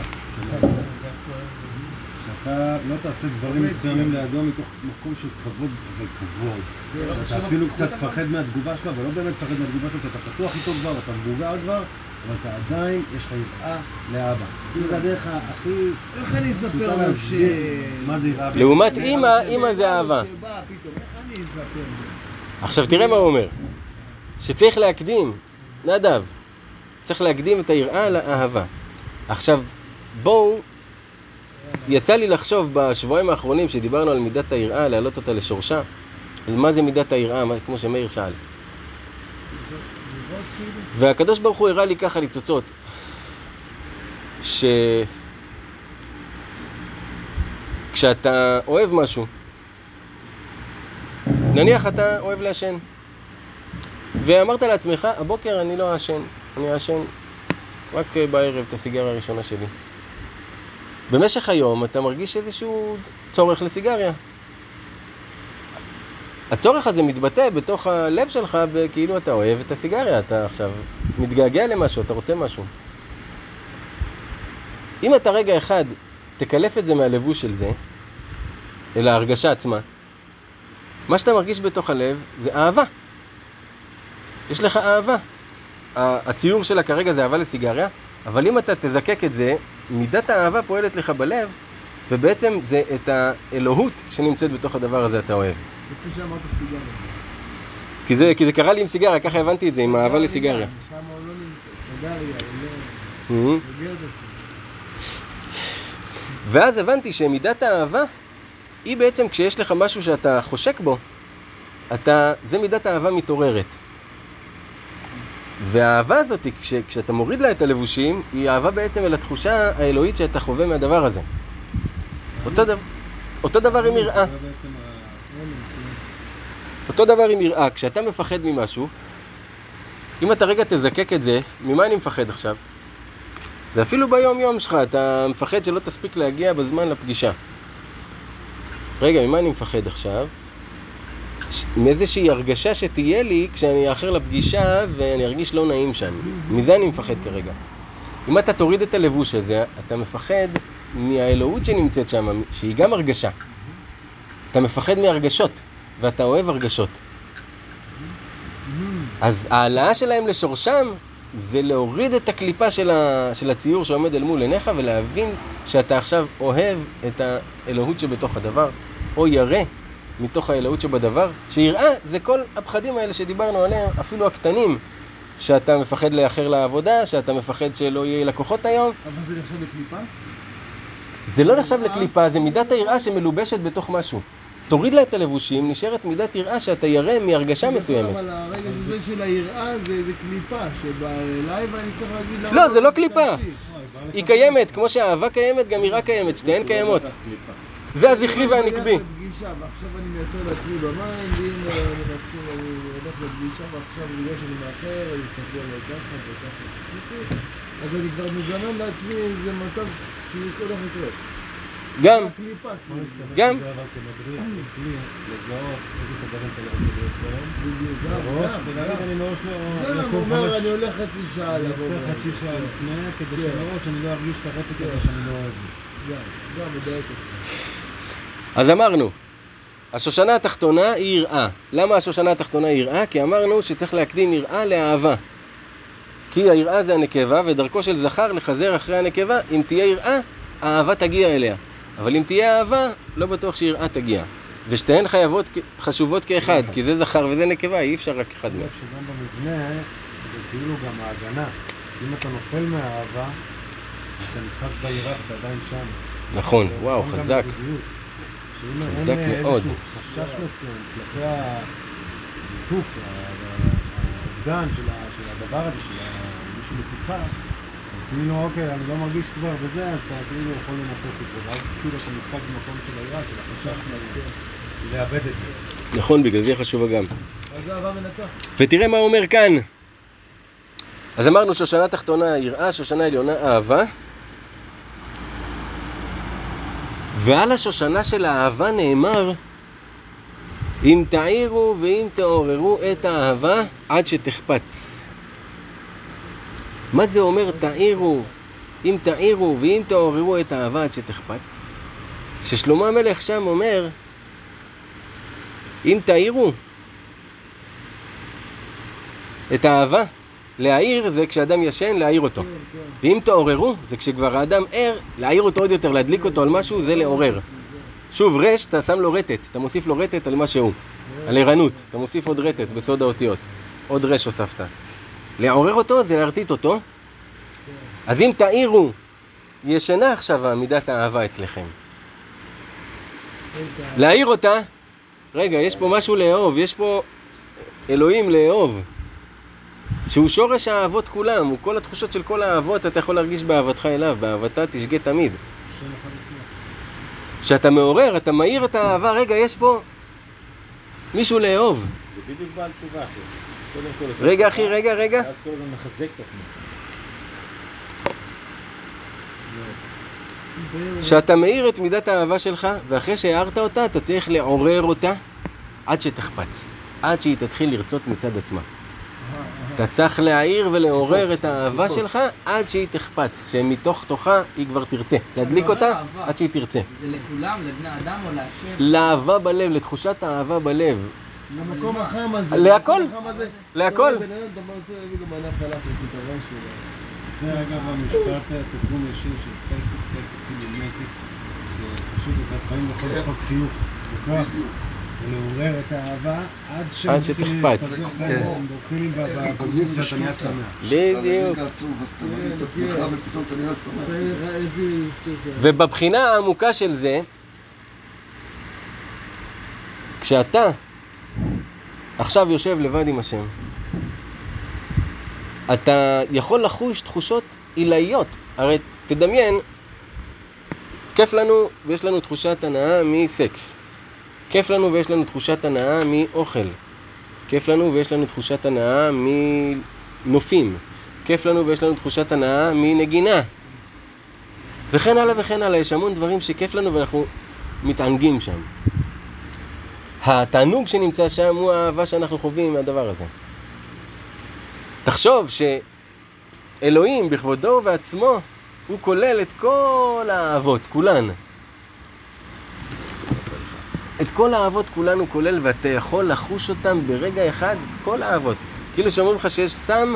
שאתה לא תעשה דברים מסוימים לידו מתוך מקום של כבוד, אבל כבוד. שאתה אפילו קצת מפחד מהתגובה שלו, אבל לא באמת מפחד מהתגובה שלו, כי אתה פתוח איתו כבר, אתה מבוגר כבר, אבל אתה עדיין, יש לך יראה לאבא. כאילו זה הדרך הכי איך אני אספר לו ש... מה זה יראה. לעומת אימא, אימא זה אהבה. עכשיו תראה מה הוא אומר. שצריך להקדים, נדב, צריך להקדים את היראה לאהבה. עכשיו, בואו, יצא לי לחשוב בשבועיים האחרונים שדיברנו על מידת היראה, להעלות אותה לשורשה, על מה זה מידת היראה, כמו שמאיר שאל. והקדוש ברוך הוא הראה לי ככה ניצוצות, ש... כשאתה אוהב משהו, נניח אתה אוהב לעשן, ואמרת לעצמך, הבוקר אני לא אעשן, אני אעשן רק בערב את הסיגריה הראשונה שלי. במשך היום אתה מרגיש איזשהו צורך לסיגריה. הצורך הזה מתבטא בתוך הלב שלך כאילו אתה אוהב את הסיגריה, אתה עכשיו מתגעגע למשהו, אתה רוצה משהו. אם אתה רגע אחד תקלף את זה מהלבוש של זה, אל ההרגשה עצמה, מה שאתה מרגיש בתוך הלב זה אהבה. יש לך אהבה. הציור שלה כרגע זה אהבה לסיגריה, אבל אם אתה תזקק את זה, מידת האהבה פועלת לך בלב, ובעצם זה את האלוהות שנמצאת בתוך הדבר הזה אתה אוהב. לפי שאמרת סיגריה. כי זה, כי זה קרה לי עם סיגריה, ככה הבנתי את זה, עם אהבה לסיגריה. שם הוא לא נמצא, סיגריה, הוא לא... סוגר את עצמו. ואז הבנתי שמידת האהבה היא בעצם כשיש לך משהו שאתה חושק בו, אתה, זה מידת האהבה מתעוררת. והאהבה הזאת, כש, כשאתה מוריד לה את הלבושים, היא אהבה בעצם אל התחושה האלוהית שאתה חווה מהדבר הזה. אותו, דבר, אותו דבר עם יראה. אותו דבר עם יראה. כשאתה מפחד ממשהו, אם אתה רגע תזקק את זה, ממה אני מפחד עכשיו? זה אפילו ביום-יום שלך, אתה מפחד שלא תספיק להגיע בזמן לפגישה. רגע, ממה אני מפחד עכשיו? מאיזושהי הרגשה שתהיה לי כשאני אאחר לפגישה ואני ארגיש לא נעים שם. מזה אני מפחד כרגע. אם אתה תוריד את הלבוש הזה, אתה מפחד מהאלוהות שנמצאת שם, שהיא גם הרגשה. אתה מפחד מהרגשות, ואתה אוהב הרגשות. אז ההעלאה שלהם לשורשם זה להוריד את הקליפה של, ה... של הציור שעומד אל מול עיניך ולהבין שאתה עכשיו אוהב את האלוהות שבתוך הדבר, או ירא מתוך האלוהות שבדבר, שיראה זה כל הפחדים האלה שדיברנו עליהם, אפילו הקטנים, שאתה מפחד לאחר לעבודה, שאתה מפחד שלא יהיה לקוחות היום, אבל זה נחשב לקליפה? זה לא נחשב לקליפה, זה מידת היראה שמלובשת בתוך משהו. תוריד לה את הלבושים, נשארת מידת יראה שאתה ירא מהרגשה מסוימת. אבל הרגע הזה של היראה זה זה קליפה שבאה אליי ואני צריך להגיד למה... לא, זה לא קליפה. היא קיימת, כמו שהאהבה קיימת, גם יראה קיימת, שתיהן קיימות. זה הזכרי והנקבי. הולך לפגישה, ועכשיו אני מייצר לעצמי במים, והנה אני מתחיל, אני הולך לפגישה, ועכשיו בגלל שאני מאחר, אז יסתכלו עליי ככה וככה. אז אני כבר מזמן לעצמי איזה מצב. גם, גם. אומר, אני הולך חצי שעה אני חצי שעה לפני, כדי. שמראש אני לא ארגיש את הזה. שאני לא אוהב. מדייק. אז אמרנו, השושנה התחתונה היא יראה. למה השושנה התחתונה היא יראה? כי אמרנו שצריך להקדים יראה לאהבה. כי היראה זה הנקבה, ודרכו של זכר לחזר אחרי הנקבה, אם תהיה יראה, האהבה תגיע אליה. אבל אם תהיה אהבה, לא בטוח שיראה תגיע. ושתיהן חייבות, חשובות כאחד, כי זה זכר וזה נקבה, אי אפשר רק אחד מהם. שגם במבנה זה כאילו גם ההגנה. אם אתה נופל מהאהבה, אתה נתפס ביראה ואתה עדיין שם. נכון, וואו, גם חזק. בזוגיות. שאם חזק אין מאוד. איזשהו חשש מסוים כלפי הניתוק, האובדן של ה- של הדבר הזה, של מישהו לצדך, אז כאילו, אוקיי, אני לא מרגיש כבר בזה, אז אתה כאילו יכול לנפץ את זה, ואז כאילו אתה נדפק במקום של היראה, של החשש לאבד את זה. נכון, בגלל זה חשובה גם. אז אהבה מנצחת. ותראה מה הוא אומר כאן. אז אמרנו שושנה תחתונה יראה, שושנה עליונה אהבה. ועל השושנה של האהבה נאמר, אם תעירו ואם תעוררו את האהבה עד שתחפץ. מה זה אומר תעירו, אם תעירו ואם תעוררו את האהבה עד שתחפץ? ששלמה המלך שם אומר, אם תעירו, את האהבה. להעיר זה כשאדם ישן, להעיר אותו. כן, כן. ואם תעוררו, זה כשכבר האדם ער, להעיר אותו עוד יותר, להדליק אותו על משהו, זה לעורר. שוב, רש, אתה שם לו רטט, אתה מוסיף לו רטט על מה שהוא. על ערנות, אתה מוסיף עוד רטט בסוד האותיות. עוד רש הוספת. לעורר אותו זה להרטיט אותו. אז אם תעירו, ישנה עכשיו מידת האהבה אצלכם. להעיר אותה, רגע, יש פה משהו לאהוב, יש פה אלוהים לאהוב. שהוא שורש האהבות כולם, הוא כל התחושות של כל האהבות, אתה יכול להרגיש באהבתך אליו, באהבתה תשגה תמיד. כשאתה מעורר, אתה מאיר את האהבה, רגע, יש פה מישהו לאהוב. זה בדיוק בעל תשובה, אחי. רגע, אחי, רגע, רגע. ואז כל הזמן מחזק את עצמך. כשאתה מאיר את מידת האהבה שלך, ואחרי שהארת אותה, אתה צריך לעורר אותה עד שתחפץ. עד שהיא תתחיל לרצות מצד עצמה. אתה צריך להעיר ולעורר את האהבה שלך עד שהיא תחפץ, שמתוך תוכה היא כבר תרצה. להדליק אותה אהבה. עד שהיא תרצה. זה לכולם, לבני אדם או להשם? לאהבה בלב, לתחושת האהבה בלב. למקום החם הזה. להכל. להכל. זה אגב המשפט התרגום ישיר של till you make it, שפשוט אתה לפעמים יכול לדפוק חיוך בכוח ולעורר את האהבה עד שתחפץ. כן. שמח. בדיוק. כן, כן. ובבחינה העמוקה של זה, כשאתה עכשיו יושב לבד עם השם, אתה יכול לחוש תחושות עילאיות. הרי תדמיין, כיף לנו ויש לנו תחושת הנאה מסקס. כיף לנו ויש לנו תחושת הנאה מאוכל. כיף לנו ויש לנו תחושת הנאה מנופים. כיף לנו ויש לנו תחושת הנאה מנגינה. וכן הלאה וכן הלאה, יש המון דברים שכיף לנו ואנחנו מתענגים שם. התענוג שנמצא שם הוא האהבה שאנחנו חווים מהדבר הזה. תחשוב שאלוהים בכבודו ובעצמו, הוא כולל את כל האהבות, כולן. את כל האהבות כולן הוא כולל, ואתה יכול לחוש אותן ברגע אחד, את כל האהבות. כאילו שאומרים לך שיש סם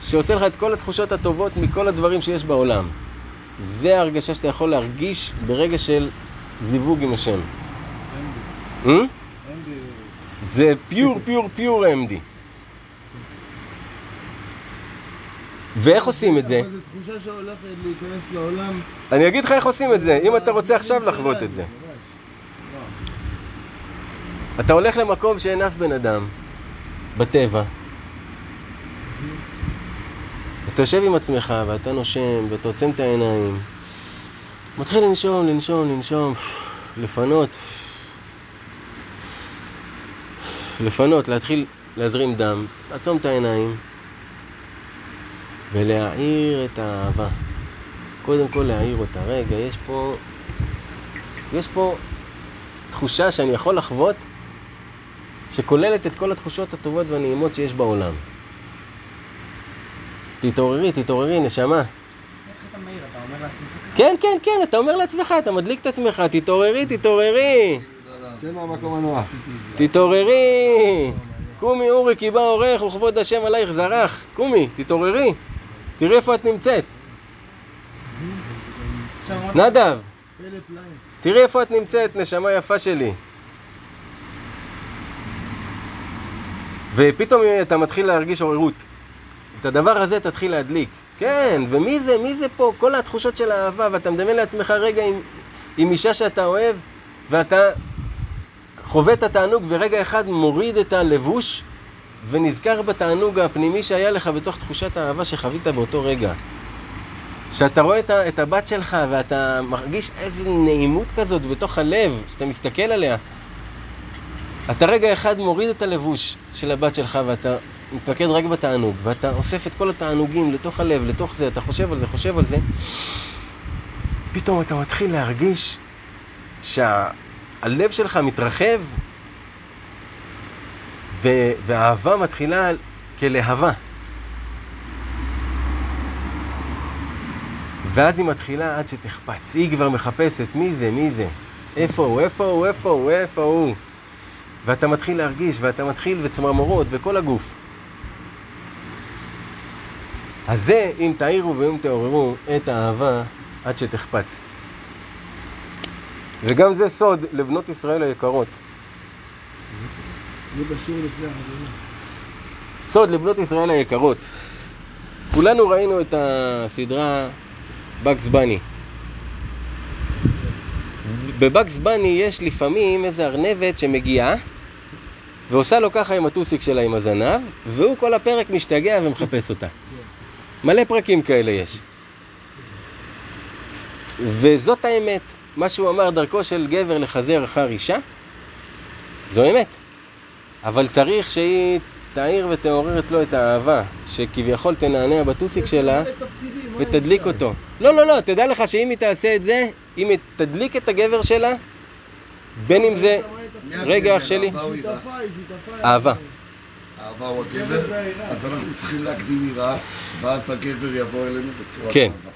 שעושה לך את כל התחושות הטובות מכל הדברים שיש בעולם. זה ההרגשה שאתה יכול להרגיש ברגע של זיווג עם השם. Hmm? בי, אין בי... זה פיור פיור פיור MD. ואיך עושים את זה? זו תחושה שהולכת להיכנס לעולם. אני אגיד לך איך עושים את זה, אם אתה רוצה עכשיו לחוות את זה. אתה הולך למקום שאין אף בן אדם, בטבע. אתה יושב עם עצמך ואתה נושם ואתה עוצם את העיניים. מתחיל לנשום, לנשום, לנשום, לפנות, לפנות, להתחיל להזרים דם, לעצום את העיניים ולהעיר את האהבה. קודם כל להעיר אותה. רגע, יש פה... יש פה תחושה שאני יכול לחוות שכוללת את כל התחושות הטובות והנעימות שיש בעולם. תתעוררי, תתעוררי, נשמה. איך אתה מעיר? אתה אומר לעצמך ככה? כן, כן, כן, אתה אומר לעצמך, אתה מדליק את עצמך, תתעוררי, תתעוררי, צא מהמקום הנוח. תתעוררי. קומי אורי כי בא אורך וכבוד השם עלייך זרח. קומי, תתעוררי. תראי איפה את נמצאת. נדב. תראי איפה את נמצאת, נשמה יפה שלי. ופתאום אתה מתחיל להרגיש עוררות. את הדבר הזה תתחיל להדליק. כן, ומי זה, מי זה פה? כל התחושות של האהבה, ואתה מדמיין לעצמך רגע עם, עם אישה שאתה אוהב, ואתה חווה את התענוג, ורגע אחד מוריד את הלבוש, ונזכר בתענוג הפנימי שהיה לך בתוך תחושת האהבה שחווית באותו רגע. שאתה רואה את, את הבת שלך ואתה מרגיש איזה נעימות כזאת בתוך הלב, שאתה מסתכל עליה. אתה רגע אחד מוריד את הלבוש של הבת שלך ואתה מתמקד רק בתענוג, ואתה אוסף את כל התענוגים לתוך הלב, לתוך זה, אתה חושב על זה, חושב על זה. פתאום אתה מתחיל להרגיש שהלב שלך מתרחב, ו- והאהבה מתחילה כלהבה. ואז היא מתחילה עד שתחפץ. היא כבר מחפשת מי זה, מי זה. איפה הוא, איפה הוא, איפה הוא, איפה הוא. ואתה מתחיל להרגיש, ואתה מתחיל וצמרמורות, וכל הגוף. אז זה, אם תעירו ואם תעוררו את האהבה עד שתחפץ. וגם זה סוד לבנות ישראל היקרות. סוד לבנות ישראל היקרות. כולנו ראינו את הסדרה בקס בני. בבקס בני יש לפעמים איזה ארנבת שמגיעה ועושה לו ככה עם הטוסיק שלה עם הזנב, והוא כל הפרק משתגע ומחפש אותה. מלא פרקים כאלה יש. וזאת האמת, מה שהוא אמר, דרכו של גבר לחזר אחר אישה, זו אמת. אבל צריך שהיא תעיר ותעורר אצלו את האהבה, שכביכול תנענע בטוסיק שלה ותדליק? אותו. לא, לא, לא, תדע לך שאם היא תעשה את זה, אם היא תדליק את הגבר שלה, בין אם זה... רגע, אח שלי. אהבה. אהבה. אהבה הוא הגבר, אז אנחנו צריכים להקדים יראה, ואז הגבר יבוא אלינו בצורת כן. אהבה.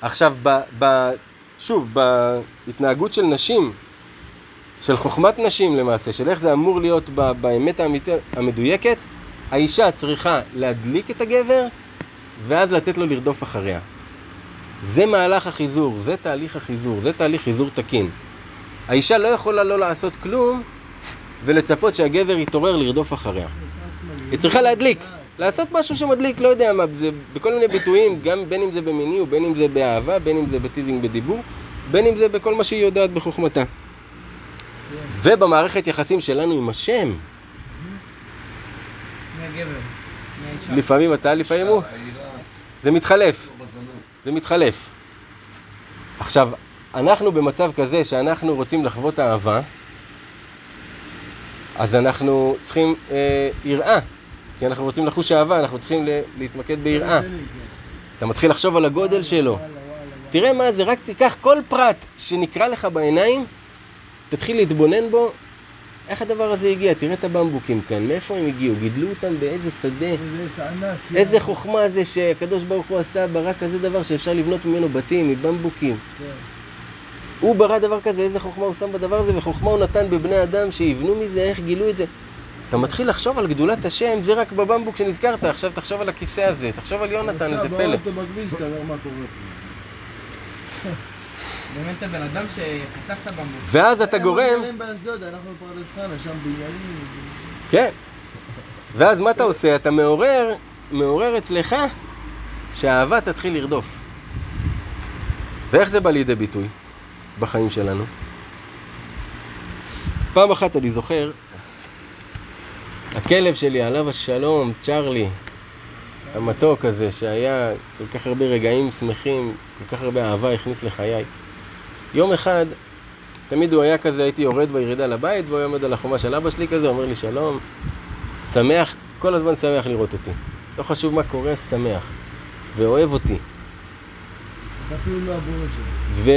עכשיו, ב, ב, שוב, בהתנהגות של נשים, של חוכמת נשים למעשה, של איך זה אמור להיות ב, באמת האמית, המדויקת, האישה צריכה להדליק את הגבר, ואז לתת לו לרדוף אחריה. זה מהלך החיזור, זה תהליך החיזור, זה תהליך חיזור תקין. האישה לא יכולה לא לעשות כלום ולצפות שהגבר יתעורר לרדוף אחריה. היא צריכה להדליק, לעשות משהו שמדליק, לא יודע מה, זה בכל מיני ביטויים, גם בין אם זה במיני ובין אם זה באהבה, בין אם זה בטיזינג בדיבור, בין אם זה בכל מה שהיא יודעת בחוכמתה. ובמערכת יחסים שלנו עם השם, לפעמים אתה, לפעמים הוא, זה מתחלף. זה מתחלף. עכשיו, אנחנו במצב כזה שאנחנו רוצים לחוות אהבה, אז אנחנו צריכים אה, יראה. כי אנחנו רוצים לחוש אהבה, אנחנו צריכים להתמקד ביראה. אתה מתחיל לחשוב על הגודל שלו. תראה מה זה, רק תיקח כל פרט שנקרא לך בעיניים, תתחיל להתבונן בו, איך הדבר הזה הגיע. תראה את הבמבוקים כאן, מאיפה הם הגיעו? גידלו אותם באיזה שדה. איזה ענק. איזה חוכמה זה שהקדוש ברוך הוא עשה, ברא כזה דבר שאפשר לבנות ממנו בתים, מבמבוקים. כן. הוא ברא דבר כזה, איזה חוכמה הוא שם בדבר הזה, וחוכמה הוא נתן בבני אדם שיבנו מזה, איך גילו את זה. אתה מתחיל לחשוב על גדולת השם, זה רק בבמבוק שנזכרת, עכשיו תחשוב על הכיסא הזה, תחשוב על יונתן, איזה פלא. באמת הבן אדם את הבמבוק. ואז אתה גורם, אנחנו גרים באשדוד, אנחנו בפרדס חנה, שם בניינים. כן. ואז מה אתה עושה? אתה מעורר, מעורר אצלך שהאהבה תתחיל לרדוף. ואיך זה בא לידי ביטוי בחיים שלנו? פעם אחת אני זוכר, הכלב שלי, עליו השלום, צ'רלי, המתוק הזה, שהיה כל כך הרבה רגעים שמחים, כל כך הרבה אהבה הכניס לחיי. יום אחד תמיד הוא היה כזה, הייתי יורד בירידה לבית, והוא היה עומד על החומה של אבא שלי כזה, אומר לי שלום. שמח, כל הזמן שמח לראות אותי. לא חשוב מה קורה, שמח. ואוהב אותי. אפילו לא הבורא שלו.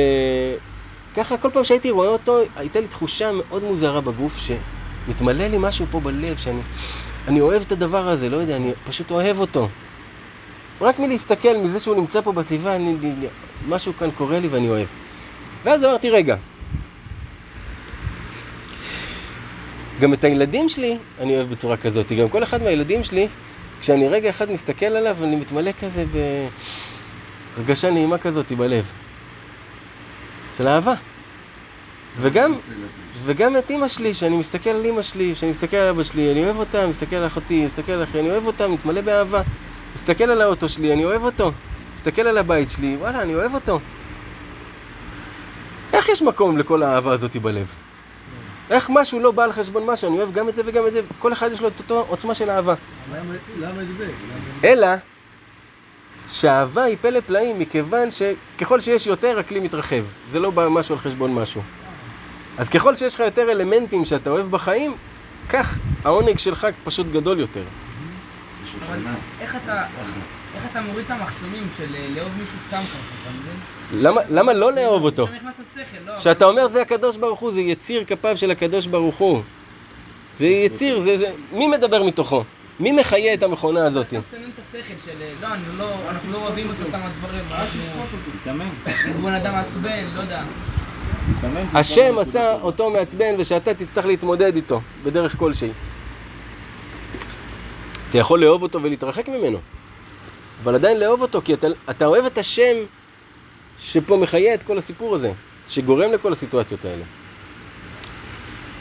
וככה כל פעם שהייתי רואה אותו, הייתה לי תחושה מאוד מוזרה בגוף, שמתמלא לי משהו פה בלב, שאני אני אוהב את הדבר הזה, לא יודע, אני פשוט אוהב אותו. רק מלהסתכל, מזה שהוא נמצא פה בסביבה, אני, אני- משהו כאן קורה לי ואני אוהב. ואז אמרתי, רגע, גם את הילדים שלי אני אוהב בצורה כזאת. גם כל אחד מהילדים שלי, כשאני רגע אחד מסתכל עליו, אני מתמלא כזה בהרגשה נעימה כזאת בלב. של אהבה. וגם, וגם את אימא שלי, שאני מסתכל על אימא שלי, שאני מסתכל על אבא שלי, אני אוהב אותה, מסתכל על אחותי, מסתכל על אחי, אני אוהב אותה, מתמלא באהבה. מסתכל על האוטו שלי, אני אוהב אותו. מסתכל על הבית שלי, וואלה, אני אוהב אותו. איך יש מקום לכל האהבה הזאת בלב? איך משהו לא בא על חשבון משהו, אני אוהב גם את זה וגם את זה, כל אחד יש לו את אותו עוצמה של אהבה. אלא שהאהבה היא פלא פלאים, מכיוון שככל שיש יותר, הכלי מתרחב. זה לא בא משהו על חשבון משהו. אז ככל שיש לך יותר אלמנטים שאתה אוהב בחיים, כך העונג שלך פשוט גדול יותר. איך אתה. איך אתה מוריד את המחסומים של אה, לאהוב מישהו סתם ככה, אתה מבין? למה, למה לא לאהוב אותו? לשכל, לא. כשאתה אומר זה הקדוש ברוך הוא, זה יציר כפיו של הקדוש ברוך הוא. זה יציר, זה, זה... מי מדבר מתוכו? מי מחיה את המכונה הזאת? אתה מסנן את השכל של אה, לא, אני לא, אנחנו לא אוהבים את אותם הדברים, אנחנו תתאמן, בן אדם מעצבן, לא יודע. השם עשה אותו מעצבן ושאתה תצטרך להתמודד איתו בדרך כלשהי. אתה יכול לאהוב אותו ולהתרחק ממנו, אבל עדיין לאהוב אותו, כי אתה, אתה אוהב את השם שפה מחיה את כל הסיפור הזה, שגורם לכל הסיטואציות האלה.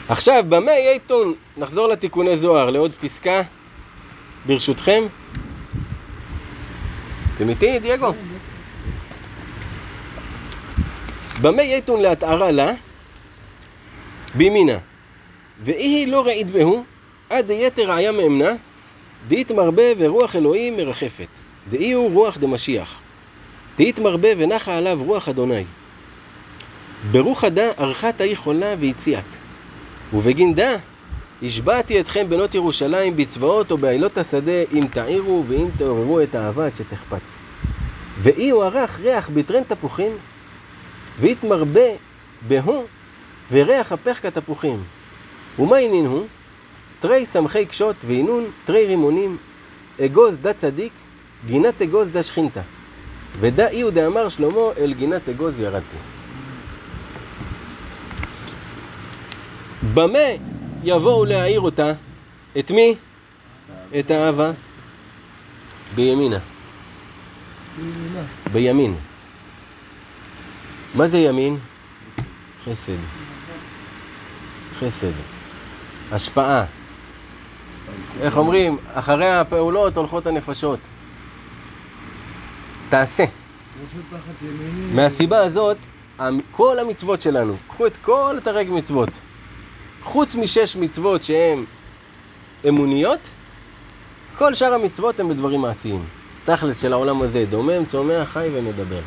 עכשיו, במה ייתון, נחזור לתיקוני זוהר, לעוד פסקה, ברשותכם. אתם איתי, דייגו? במה ייתון להתערה לה? בימינה. ואי לא ראית בהו, עד היתר ראיה מאמנה, דאית מרבה ורוח אלוהים מרחפת. דאי הוא רוח דמשיח. דאית מרבה ונחה עליו רוח אדוני. ברוך הדה ערכת ההיא חולה והציעת. ובגין דה השבעתי אתכם בנות ירושלים בצבאות או בעילות השדה אם תעירו ואם תעוררו את האהבה שתחפץ. ואי הוא ערך ריח בטרן תפוחין והתמרבה בהו וריח הפך כתפוחים. ומה עניין הוא? תרי סמכי קשות וינון, תרי רימונים, אגוז דה צדיק, גינת אגוז דה שכינתה. ודא אי דאמר שלמה, אל גינת אגוז ירדתי. במה יבואו להעיר אותה? את מי? את האהבה. בימינה. בימין. מה זה ימין? חסד. חסד. השפעה. איך אומרים? אחרי הפעולות הולכות הנפשות. תעשה. מהסיבה הזאת, כל המצוות שלנו, קחו את כל התרג מצוות, חוץ משש מצוות שהן אמוניות, כל שאר המצוות הן בדברים מעשיים. תכלס של העולם הזה, דומם, צומח, חי ומדבר.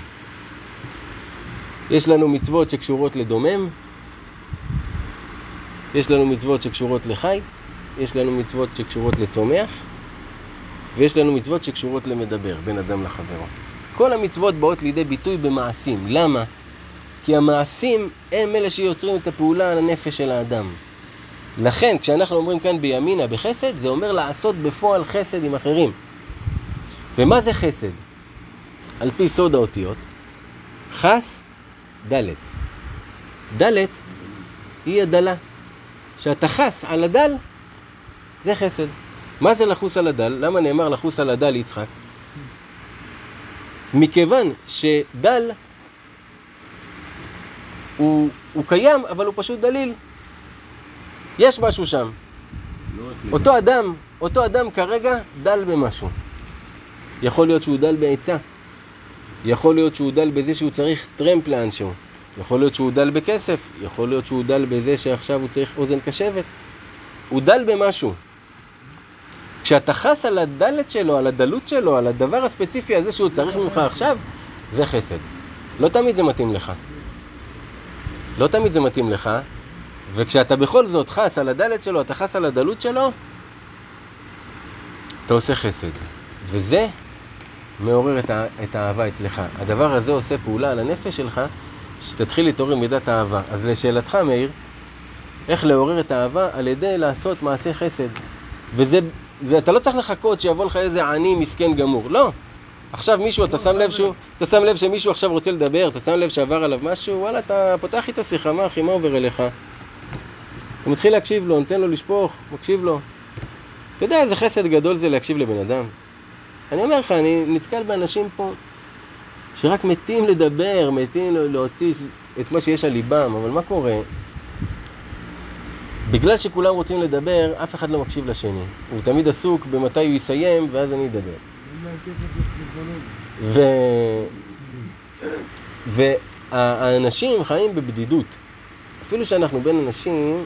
יש לנו מצוות שקשורות לדומם, יש לנו מצוות שקשורות לחי, יש לנו מצוות שקשורות לצומח, ויש לנו מצוות שקשורות למדבר, בין אדם לחברו. כל המצוות באות לידי ביטוי במעשים. למה? כי המעשים הם אלה שיוצרים את הפעולה על הנפש של האדם. לכן, כשאנחנו אומרים כאן בימינה בחסד, זה אומר לעשות בפועל חסד עם אחרים. ומה זה חסד? על פי סוד האותיות, חס, דלת. דלת היא הדלה. כשאתה חס על הדל, זה חסד. מה זה לחוס על הדל? למה נאמר לחוס על הדל יצחק? מכיוון שדל הוא, הוא קיים, אבל הוא פשוט דליל. יש משהו שם. אותו אדם, אותו אדם כרגע דל במשהו. יכול להיות שהוא דל בעצה. יכול להיות שהוא דל בזה שהוא צריך טרמפ לאנשהו. יכול להיות שהוא דל בכסף. יכול להיות שהוא דל בזה שעכשיו הוא צריך אוזן קשבת. הוא דל במשהו. כשאתה חס על הדלת שלו, על הדלות שלו, על הדבר הספציפי הזה שהוא צריך ממך עכשיו, זה חסד. לא תמיד זה מתאים לך. לא תמיד זה מתאים לך, וכשאתה בכל זאת חס על הדלת שלו, אתה חס על הדלות שלו, אתה עושה חסד. וזה מעורר את, את האהבה אצלך. הדבר הזה עושה פעולה על הנפש שלך, שתתחיל להתעורר מידת האהבה. אז לשאלתך, מאיר, איך לעורר את האהבה? על ידי לעשות מעשה חסד. וזה, זה, אתה לא צריך לחכות שיבוא לך איזה עני מסכן גמור. לא. עכשיו מישהו, אתה שם לב שהוא, אתה שם לב שמישהו עכשיו רוצה לדבר, אתה שם לב שעבר עליו משהו, וואלה, אתה פותח איתו שיחה, מה אחי, מה עובר אליך? אתה מתחיל להקשיב לו, נותן לו לשפוך, מקשיב לו. אתה יודע איזה חסד גדול זה להקשיב לבן אדם? אני אומר לך, אני נתקל באנשים פה שרק מתים לדבר, מתים להוציא את מה שיש על ליבם, אבל מה קורה? בגלל שכולם רוצים לדבר, אף אחד לא מקשיב לשני. הוא תמיד עסוק במתי הוא יסיים, ואז אני אדבר. ו... והאנשים חיים בבדידות. אפילו שאנחנו בין אנשים,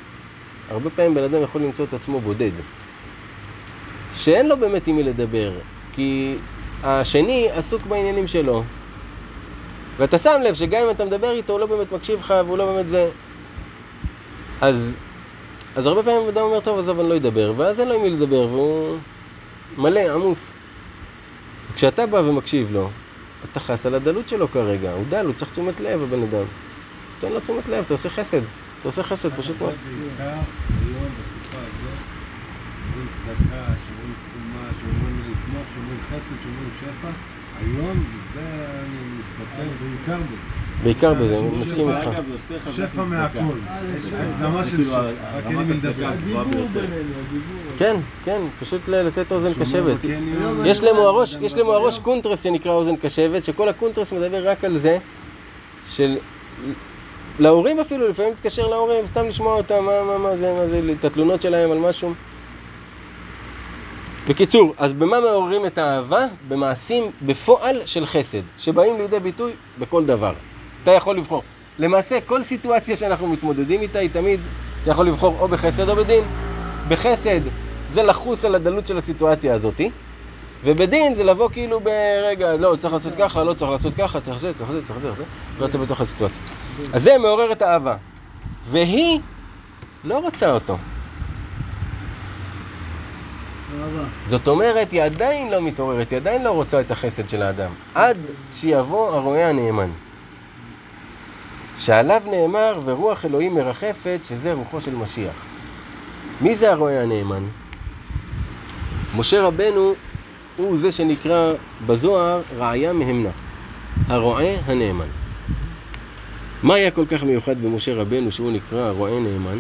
הרבה פעמים בן אדם יכול למצוא את עצמו בודד. שאין לו באמת עם מי לדבר, כי השני עסוק בעניינים שלו. ואתה שם לב שגם אם אתה מדבר איתו, הוא לא באמת מקשיב לך והוא לא באמת זה. אז, אז הרבה פעמים אדם אומר, טוב, עזוב, אני לא אדבר, ואז אין לו עם מי לדבר, והוא מלא, עמוס. כשאתה בא ומקשיב לו, אתה חס על הדלות שלו כרגע, הוא דל, הוא צריך תשומת לב, הבן אדם. תן לו תשומת לב, אתה עושה חסד. אתה עושה חסד, פשוט מאוד. היום, זה אני מתבטא בעיקר בזה. בעיקר בזה, אני מסכים איתך. שפע מהכל. הגזמה של שפע, רק אין לי לדבר. כן, כן, פשוט לתת אוזן קשבת. יש להם הראש, יש להם הראש קונטרס שנקרא אוזן קשבת, שכל הקונטרס מדבר רק על זה, של... להורים אפילו, לפעמים תתקשר להורים, סתם לשמוע אותם, מה, מה, מה זה, מה זה, את התלונות שלהם על משהו. בקיצור, אז במה מעוררים את האהבה? במעשים בפועל של חסד, שבאים לידי ביטוי בכל דבר. אתה יכול לבחור. למעשה, כל סיטואציה שאנחנו מתמודדים איתה, היא תמיד, אתה יכול לבחור או בחסד או בדין. בחסד זה לחוס על הדלות של הסיטואציה הזאתי, ובדין זה לבוא כאילו ברגע, לא, צריך לעשות ככה, לא צריך לעשות ככה, צריך זה, צריך זה, צריך זה, זה, ואתה בתוך הסיטואציה. אז זה מעורר את האהבה. והיא לא רוצה אותו. זאת אומרת, היא עדיין לא מתעוררת, היא עדיין לא רוצה את החסד של האדם. עד שיבוא הרועה הנאמן. שעליו נאמר, ורוח אלוהים מרחפת, שזה רוחו של משיח. מי זה הרועה הנאמן? משה רבנו הוא זה שנקרא בזוהר רעיה מהמנה. הרועה הנאמן. מה היה כל כך מיוחד במשה רבנו שהוא נקרא הרועה נאמן?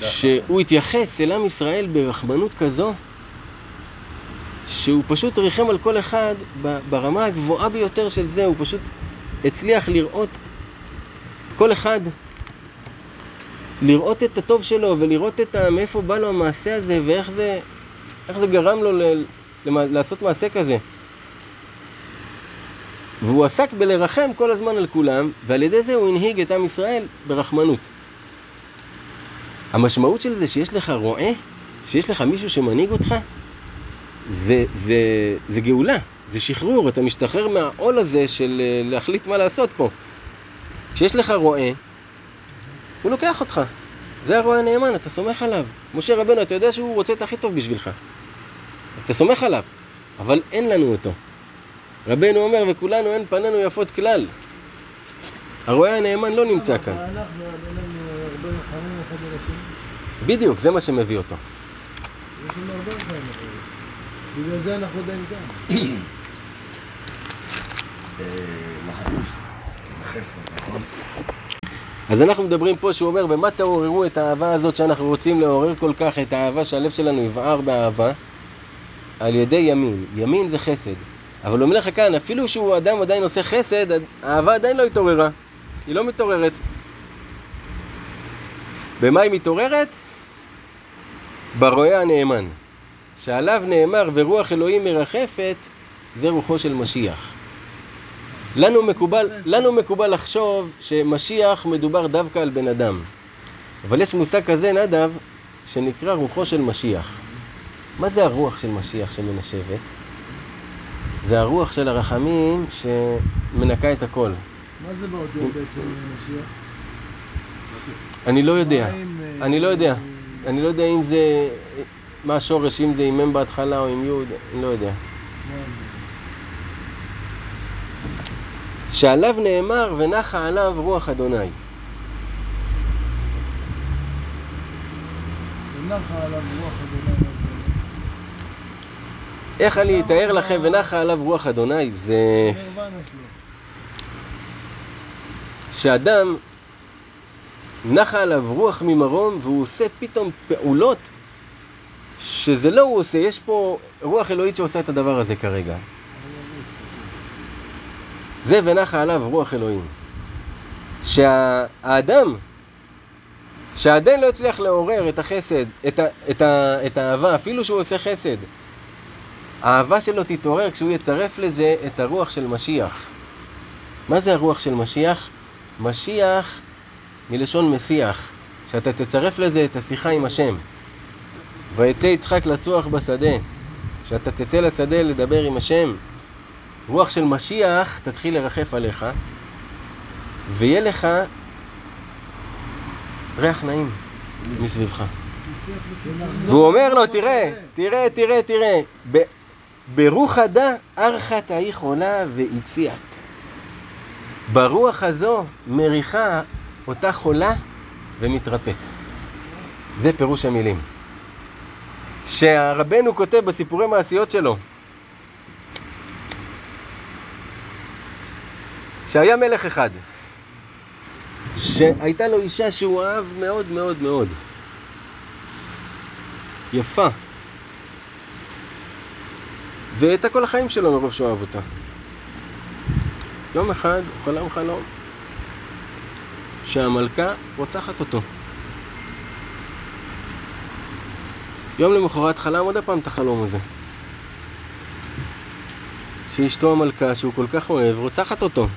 שהוא התייחס אל עם ישראל ברחמנות כזו, שהוא פשוט ריחם על כל אחד ברמה הגבוהה ביותר של זה, הוא פשוט הצליח לראות כל אחד, לראות את הטוב שלו ולראות את ה... מאיפה בא לו המעשה הזה ואיך זה, זה גרם לו ל... למה- לעשות מעשה כזה. והוא עסק בלרחם כל הזמן על כולם, ועל ידי זה הוא הנהיג את עם ישראל ברחמנות. המשמעות של זה שיש לך רועה, שיש לך מישהו שמנהיג אותך, זה, זה, זה גאולה, זה שחרור, אתה משתחרר מהעול הזה של אה, להחליט מה לעשות פה. כשיש לך רועה, הוא לוקח אותך. זה הרועה הנאמן, אתה סומך עליו. משה רבנו, אתה יודע שהוא רוצה את הכי טוב בשבילך. אז אתה סומך עליו, אבל אין לנו אותו. רבנו אומר, וכולנו אין פנינו יפות כלל. הרועה הנאמן לא נמצא כאן. בדיוק, זה מה שמביא אותו. יש לנו הרבה השני. בגלל זה אנחנו עדיין כאן. לחוס, זה חסר, נכון? אז אנחנו מדברים פה שהוא אומר, במה תעוררו את האהבה הזאת שאנחנו רוצים לעורר כל כך, את האהבה שהלב שלנו יבער באהבה? על ידי ימין. ימין זה חסד. אבל אומר לך כאן, אפילו שהוא אדם עדיין עושה חסד, האהבה עדיין לא התעוררה. היא לא מתעוררת. במה היא מתעוררת? ברועה הנאמן. שעליו נאמר ורוח אלוהים מרחפת, זה רוחו של משיח. לנו מקובל, לנו מקובל לחשוב שמשיח מדובר דווקא על בן אדם. אבל יש מושג כזה, נדב, שנקרא רוחו של משיח. מה זה הרוח של משיח שמנשבת? זה הרוח של הרחמים שמנקה את הכל. מה זה באותיות בעצם משיח? אני לא יודע. אה, אני לא יודע. אה, אני לא יודע אם זה... מה השורש, אם זה עם מ' בהתחלה או עם י', אני לא יודע. מים. שעליו נאמר ונחה עליו רוח אדוני. איך אני אתאר לכם ונחה עליו רוח אדוני? זה. שאדם נחה עליו רוח ממרום והוא עושה פתאום פעולות שזה לא הוא עושה, יש פה רוח אלוהית שעושה את הדבר הזה כרגע. זה ונחה עליו רוח אלוהים. שהאדם, שהאדם לא הצליח לעורר את החסד, את, ה, את, ה, את האהבה, אפילו שהוא עושה חסד, האהבה שלו תתעורר כשהוא יצרף לזה את הרוח של משיח. מה זה הרוח של משיח? משיח מלשון מסיח, שאתה תצרף לזה את השיחה עם השם. ויצא יצחק לצוח בשדה, שאתה תצא לשדה לדבר עם השם. רוח של משיח תתחיל לרחף עליך, ויהיה לך ריח נעים מסביבך. והוא אומר לו, תראה, תראה, תראה, תראה, ב- ברוחדה ארכה תהי חולה והציעת. ברוח הזו מריחה אותה חולה ומתרפאת. זה פירוש המילים. שהרבנו כותב בסיפורי מעשיות שלו, שהיה מלך אחד, שהייתה לו אישה שהוא אהב מאוד מאוד מאוד. יפה. והייתה כל החיים שלו מרוב שהוא אהב אותה. יום אחד הוא חלם חלום שהמלכה רוצחת אותו. יום למחרת חלם עוד פעם את החלום הזה. שאשתו המלכה, שהוא כל כך אוהב, רוצחת אותו.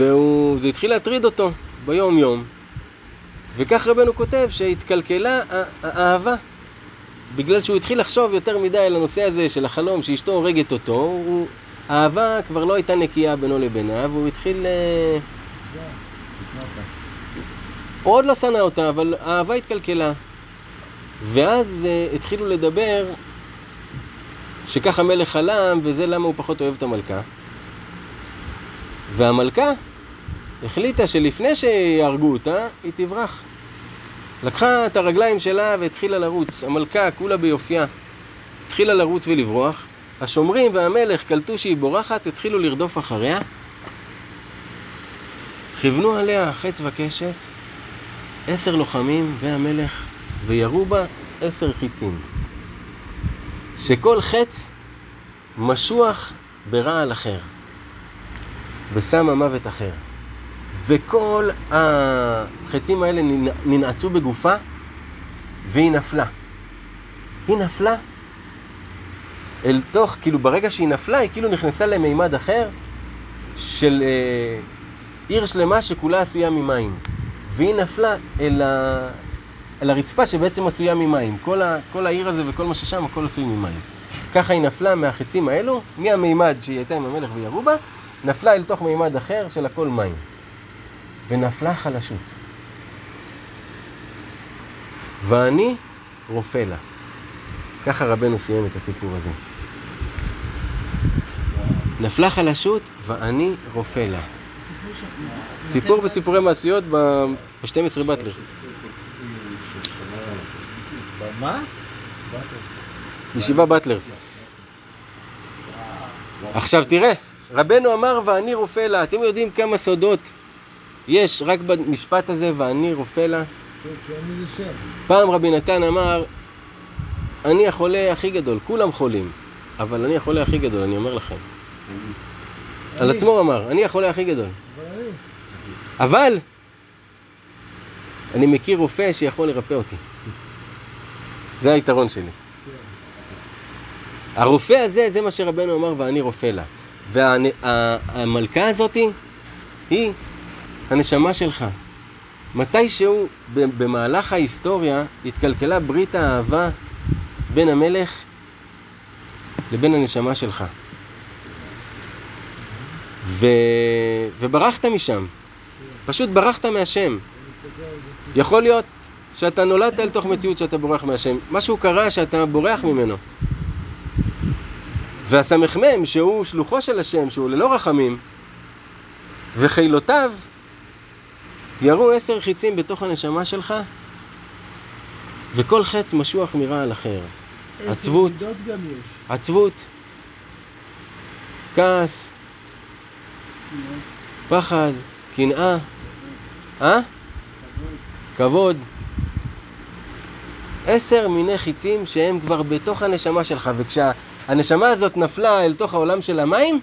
והוא... זה התחיל להטריד אותו ביום יום. וכך רבנו כותב שהתקלקלה האהבה. בגלל שהוא התחיל לחשוב יותר מדי על הנושא הזה של החלום שאשתו הורגת אותו, הוא... האהבה כבר לא הייתה נקייה בינו לבינה, והוא התחיל... אה, הוא עוד לא שנא אותה, אבל האהבה התקלקלה. ואז uh, התחילו לדבר שככה מלך חלם, וזה למה הוא פחות אוהב את המלכה. והמלכה החליטה שלפני שיהרגו אותה, היא תברח. לקחה את הרגליים שלה והתחילה לרוץ. המלכה, כולה ביופייה, התחילה לרוץ ולברוח. השומרים והמלך קלטו שהיא בורחת, התחילו לרדוף אחריה. כיוונו עליה חץ וקשת, עשר לוחמים והמלך, וירו בה עשר חיצים. שכל חץ משוח ברעל אחר, בסם המוות אחר. וכל החצים האלה ננ- ננעצו בגופה, והיא נפלה. היא נפלה אל תוך, כאילו ברגע שהיא נפלה, היא כאילו נכנסה למימד אחר של אה, עיר שלמה שכולה עשויה ממים. והיא נפלה אל, ה... אל הרצפה שבעצם עשויה ממים. כל, ה... כל העיר הזה וכל מה ששם, הכל עשוי ממים. ככה היא נפלה מהחצים האלו, מהמימד שהיא הייתה עם המלך וירו בה, נפלה אל תוך מימד אחר של הכל מים. ונפלה חלשות. ואני רופא לה. ככה רבנו סיים את הסיפור הזה. נפלה חלשות ואני רופא לה. סיפור בסיפורי מעשיות ב-12 באטלר. שושנה, מה? בישיבה באטלרס. עכשיו תראה, רבנו אמר ואני רופא לה. אתם יודעים כמה סודות יש רק במשפט הזה ואני רופא לה? כן, כי אני זה שם. פעם רבי נתן אמר, אני החולה הכי גדול, כולם חולים, אבל אני החולה הכי גדול, אני אומר לכם. על. עצמו אמר, אני החולה הכי גדול. אבל אני. אבל אני מכיר רופא שיכול לרפא אותי. זה היתרון שלי. הרופא הזה, זה מה שרבנו אמר, ואני רופא לה. והמלכה הזאתי, היא הנשמה שלך. מתישהו במהלך ההיסטוריה התקלקלה ברית האהבה בין המלך לבין הנשמה שלך. ו... וברחת משם. פשוט ברחת מהשם. יכול להיות שאתה נולדת אל תוך מציאות שאתה בורח מהשם. משהו קרה שאתה בורח ממנו. והסמ"ם, שהוא שלוחו של השם, שהוא ללא רחמים, וחילותיו, ירו עשר חיצים בתוך הנשמה שלך, וכל חץ משוח מרע על אחר. עצבות. עצבות, כעס, פחד, קנאה, אה? כבוד. עשר מיני חיצים שהם כבר בתוך הנשמה שלך, וכשהנשמה הזאת נפלה אל תוך העולם של המים,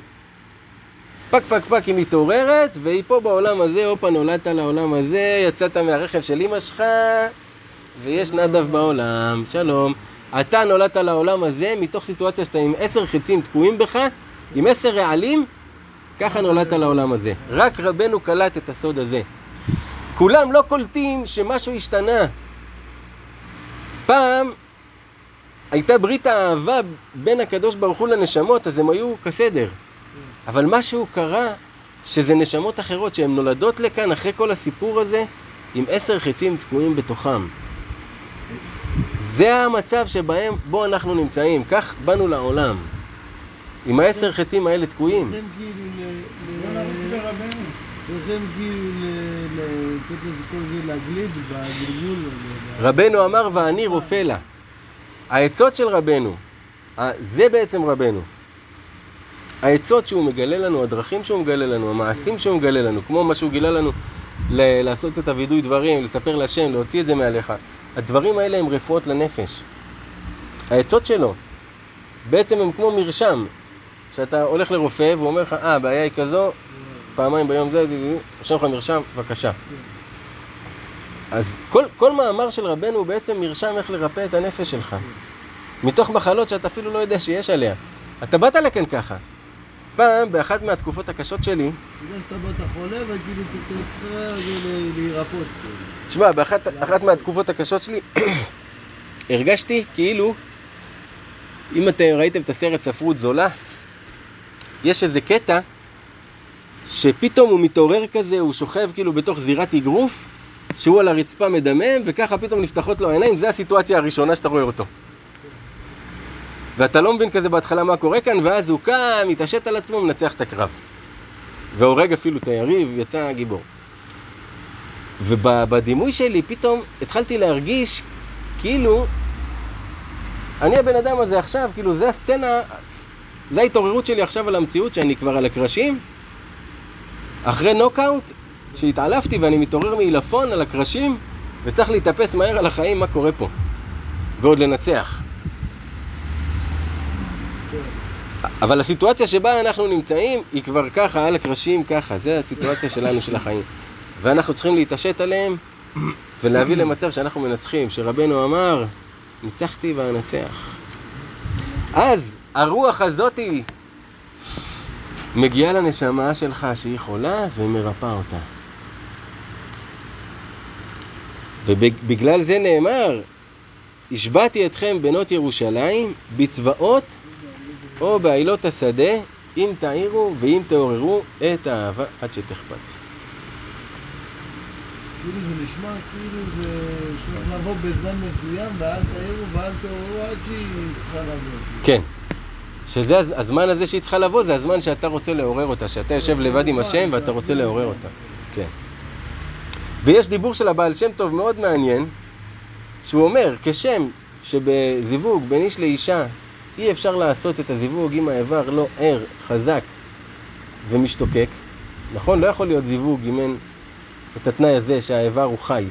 פק פק פק היא מתעוררת, והיא פה בעולם הזה, הופה נולדת לעולם הזה, יצאת מהרכב של אמא שלך, ויש נדב בעולם, שלום. אתה נולדת לעולם הזה מתוך סיטואציה שאתה עם עשר חיצים תקועים בך, עם עשר רעלים, ככה נולדת לעולם הזה. רק רבנו קלט את הסוד הזה. כולם לא קולטים שמשהו השתנה. פעם הייתה ברית האהבה בין הקדוש ברוך הוא לנשמות, אז הם היו כסדר. אבל משהו קרה שזה נשמות אחרות שהן נולדות לכאן אחרי כל הסיפור הזה עם עשר חצים תקועים בתוכם. זה המצב שבהם, בו אנחנו נמצאים, כך באנו לעולם. עם העשר חצים האלה תקועים. צריכים כאילו ל... בוא ל- נרוץ לרבנו. צריכים כאילו לתת לזה כל זה להגליד בגלגול. רבנו אמר ואני רופא לה. העצות של רבנו, זה בעצם רבנו. העצות שהוא מגלה לנו, הדרכים שהוא מגלה לנו, המעשים שהוא מגלה לנו, כמו מה שהוא גילה לנו ל- לעשות את הווידוי דברים, לספר להשם, להוציא את זה מעליך. הדברים האלה הם רפואות לנפש. העצות שלו, בעצם הם כמו מרשם, שאתה הולך לרופא והוא אומר לך, אה, הבעיה היא כזו, פעמיים ביום זה, רושם לך מרשם, בבקשה. אז כל, כל מאמר של רבנו הוא בעצם מרשם איך לרפא את הנפש שלך. מתוך מחלות שאתה אפילו לא יודע שיש עליה. אתה באת לכאן ככה. פעם, באחת מהתקופות הקשות שלי, בגלל שאתה באת חולה וכאילו אתה צריך להירפות. כאילו. תשמע, באחת אחת מהתקופות הקשות שלי, הרגשתי כאילו, אם אתם ראיתם את הסרט ספרות זולה, יש איזה קטע שפתאום הוא מתעורר כזה, הוא שוכב כאילו בתוך זירת אגרוף, שהוא על הרצפה מדמם, וככה פתאום נפתחות לו העיניים, זה הסיטואציה הראשונה שאתה רואה אותו. ואתה לא מבין כזה בהתחלה מה קורה כאן, ואז הוא קם, מתעשת על עצמו, מנצח את הקרב. והורג אפילו את היריב, יצא גיבור. ובדימוי שלי פתאום התחלתי להרגיש כאילו אני הבן אדם הזה עכשיו, כאילו זה הסצנה, זה ההתעוררות שלי עכשיו על המציאות שאני כבר על הקרשים אחרי נוקאוט שהתעלפתי ואני מתעורר מעילפון על הקרשים וצריך להתאפס מהר על החיים מה קורה פה ועוד לנצח אבל הסיטואציה שבה אנחנו נמצאים היא כבר ככה, על הקרשים ככה, זה הסיטואציה שלנו של החיים ואנחנו צריכים להתעשת עליהם ולהביא למצב שאנחנו מנצחים, שרבנו אמר, ניצחתי ואנצח. אז הרוח הזאתי מגיעה לנשמה שלך שהיא חולה ומרפאה אותה. ובגלל זה נאמר, השבעתי אתכם בנות ירושלים בצבאות או בעילות השדה, אם תעירו ואם תעוררו את האהבה עד שתחפץ. כאילו זה נשמע כאילו זה צריך לבוא בזמן מסוים ואל תעירו ואל תעוררו עד שהיא צריכה לבוא. כן. שזה הז- הזמן הזה שהיא צריכה לבוא, זה הזמן שאתה רוצה לעורר אותה, שאתה יושב לבד עם השם ואתה רוצה לעורר אותה. כן. ויש דיבור של הבעל שם טוב מאוד מעניין, שהוא אומר, כשם שבזיווג בין איש לאישה אי אפשר לעשות את הזיווג אם האיבר לא ער, חזק ומשתוקק, נכון? לא יכול להיות זיווג אם אין את התנאי הזה שהאיבר הוא חי.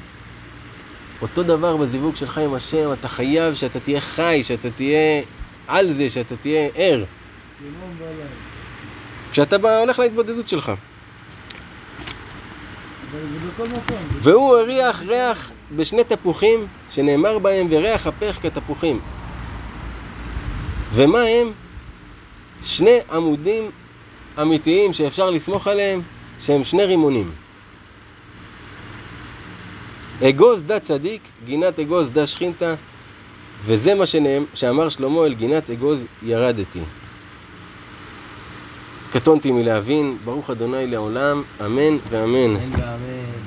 אותו דבר בזיווג שלך עם השם, אתה חייב שאתה תהיה חי, שאתה תהיה על זה, שאתה תהיה ער. כשאתה בא- הולך להתבודדות שלך. והוא הריח ריח בשני תפוחים, שנאמר בהם וריח הפך כתפוחים. ומה הם? שני עמודים אמיתיים שאפשר לסמוך עליהם, שהם שני רימונים. אגוז דה צדיק, גינת אגוז דה שכינתה, וזה מה שנאם, שאמר שלמה אל גינת אגוז ירדתי. קטונתי מלהבין, ברוך אדוני לעולם, אמן ואמן. אמן ואמן.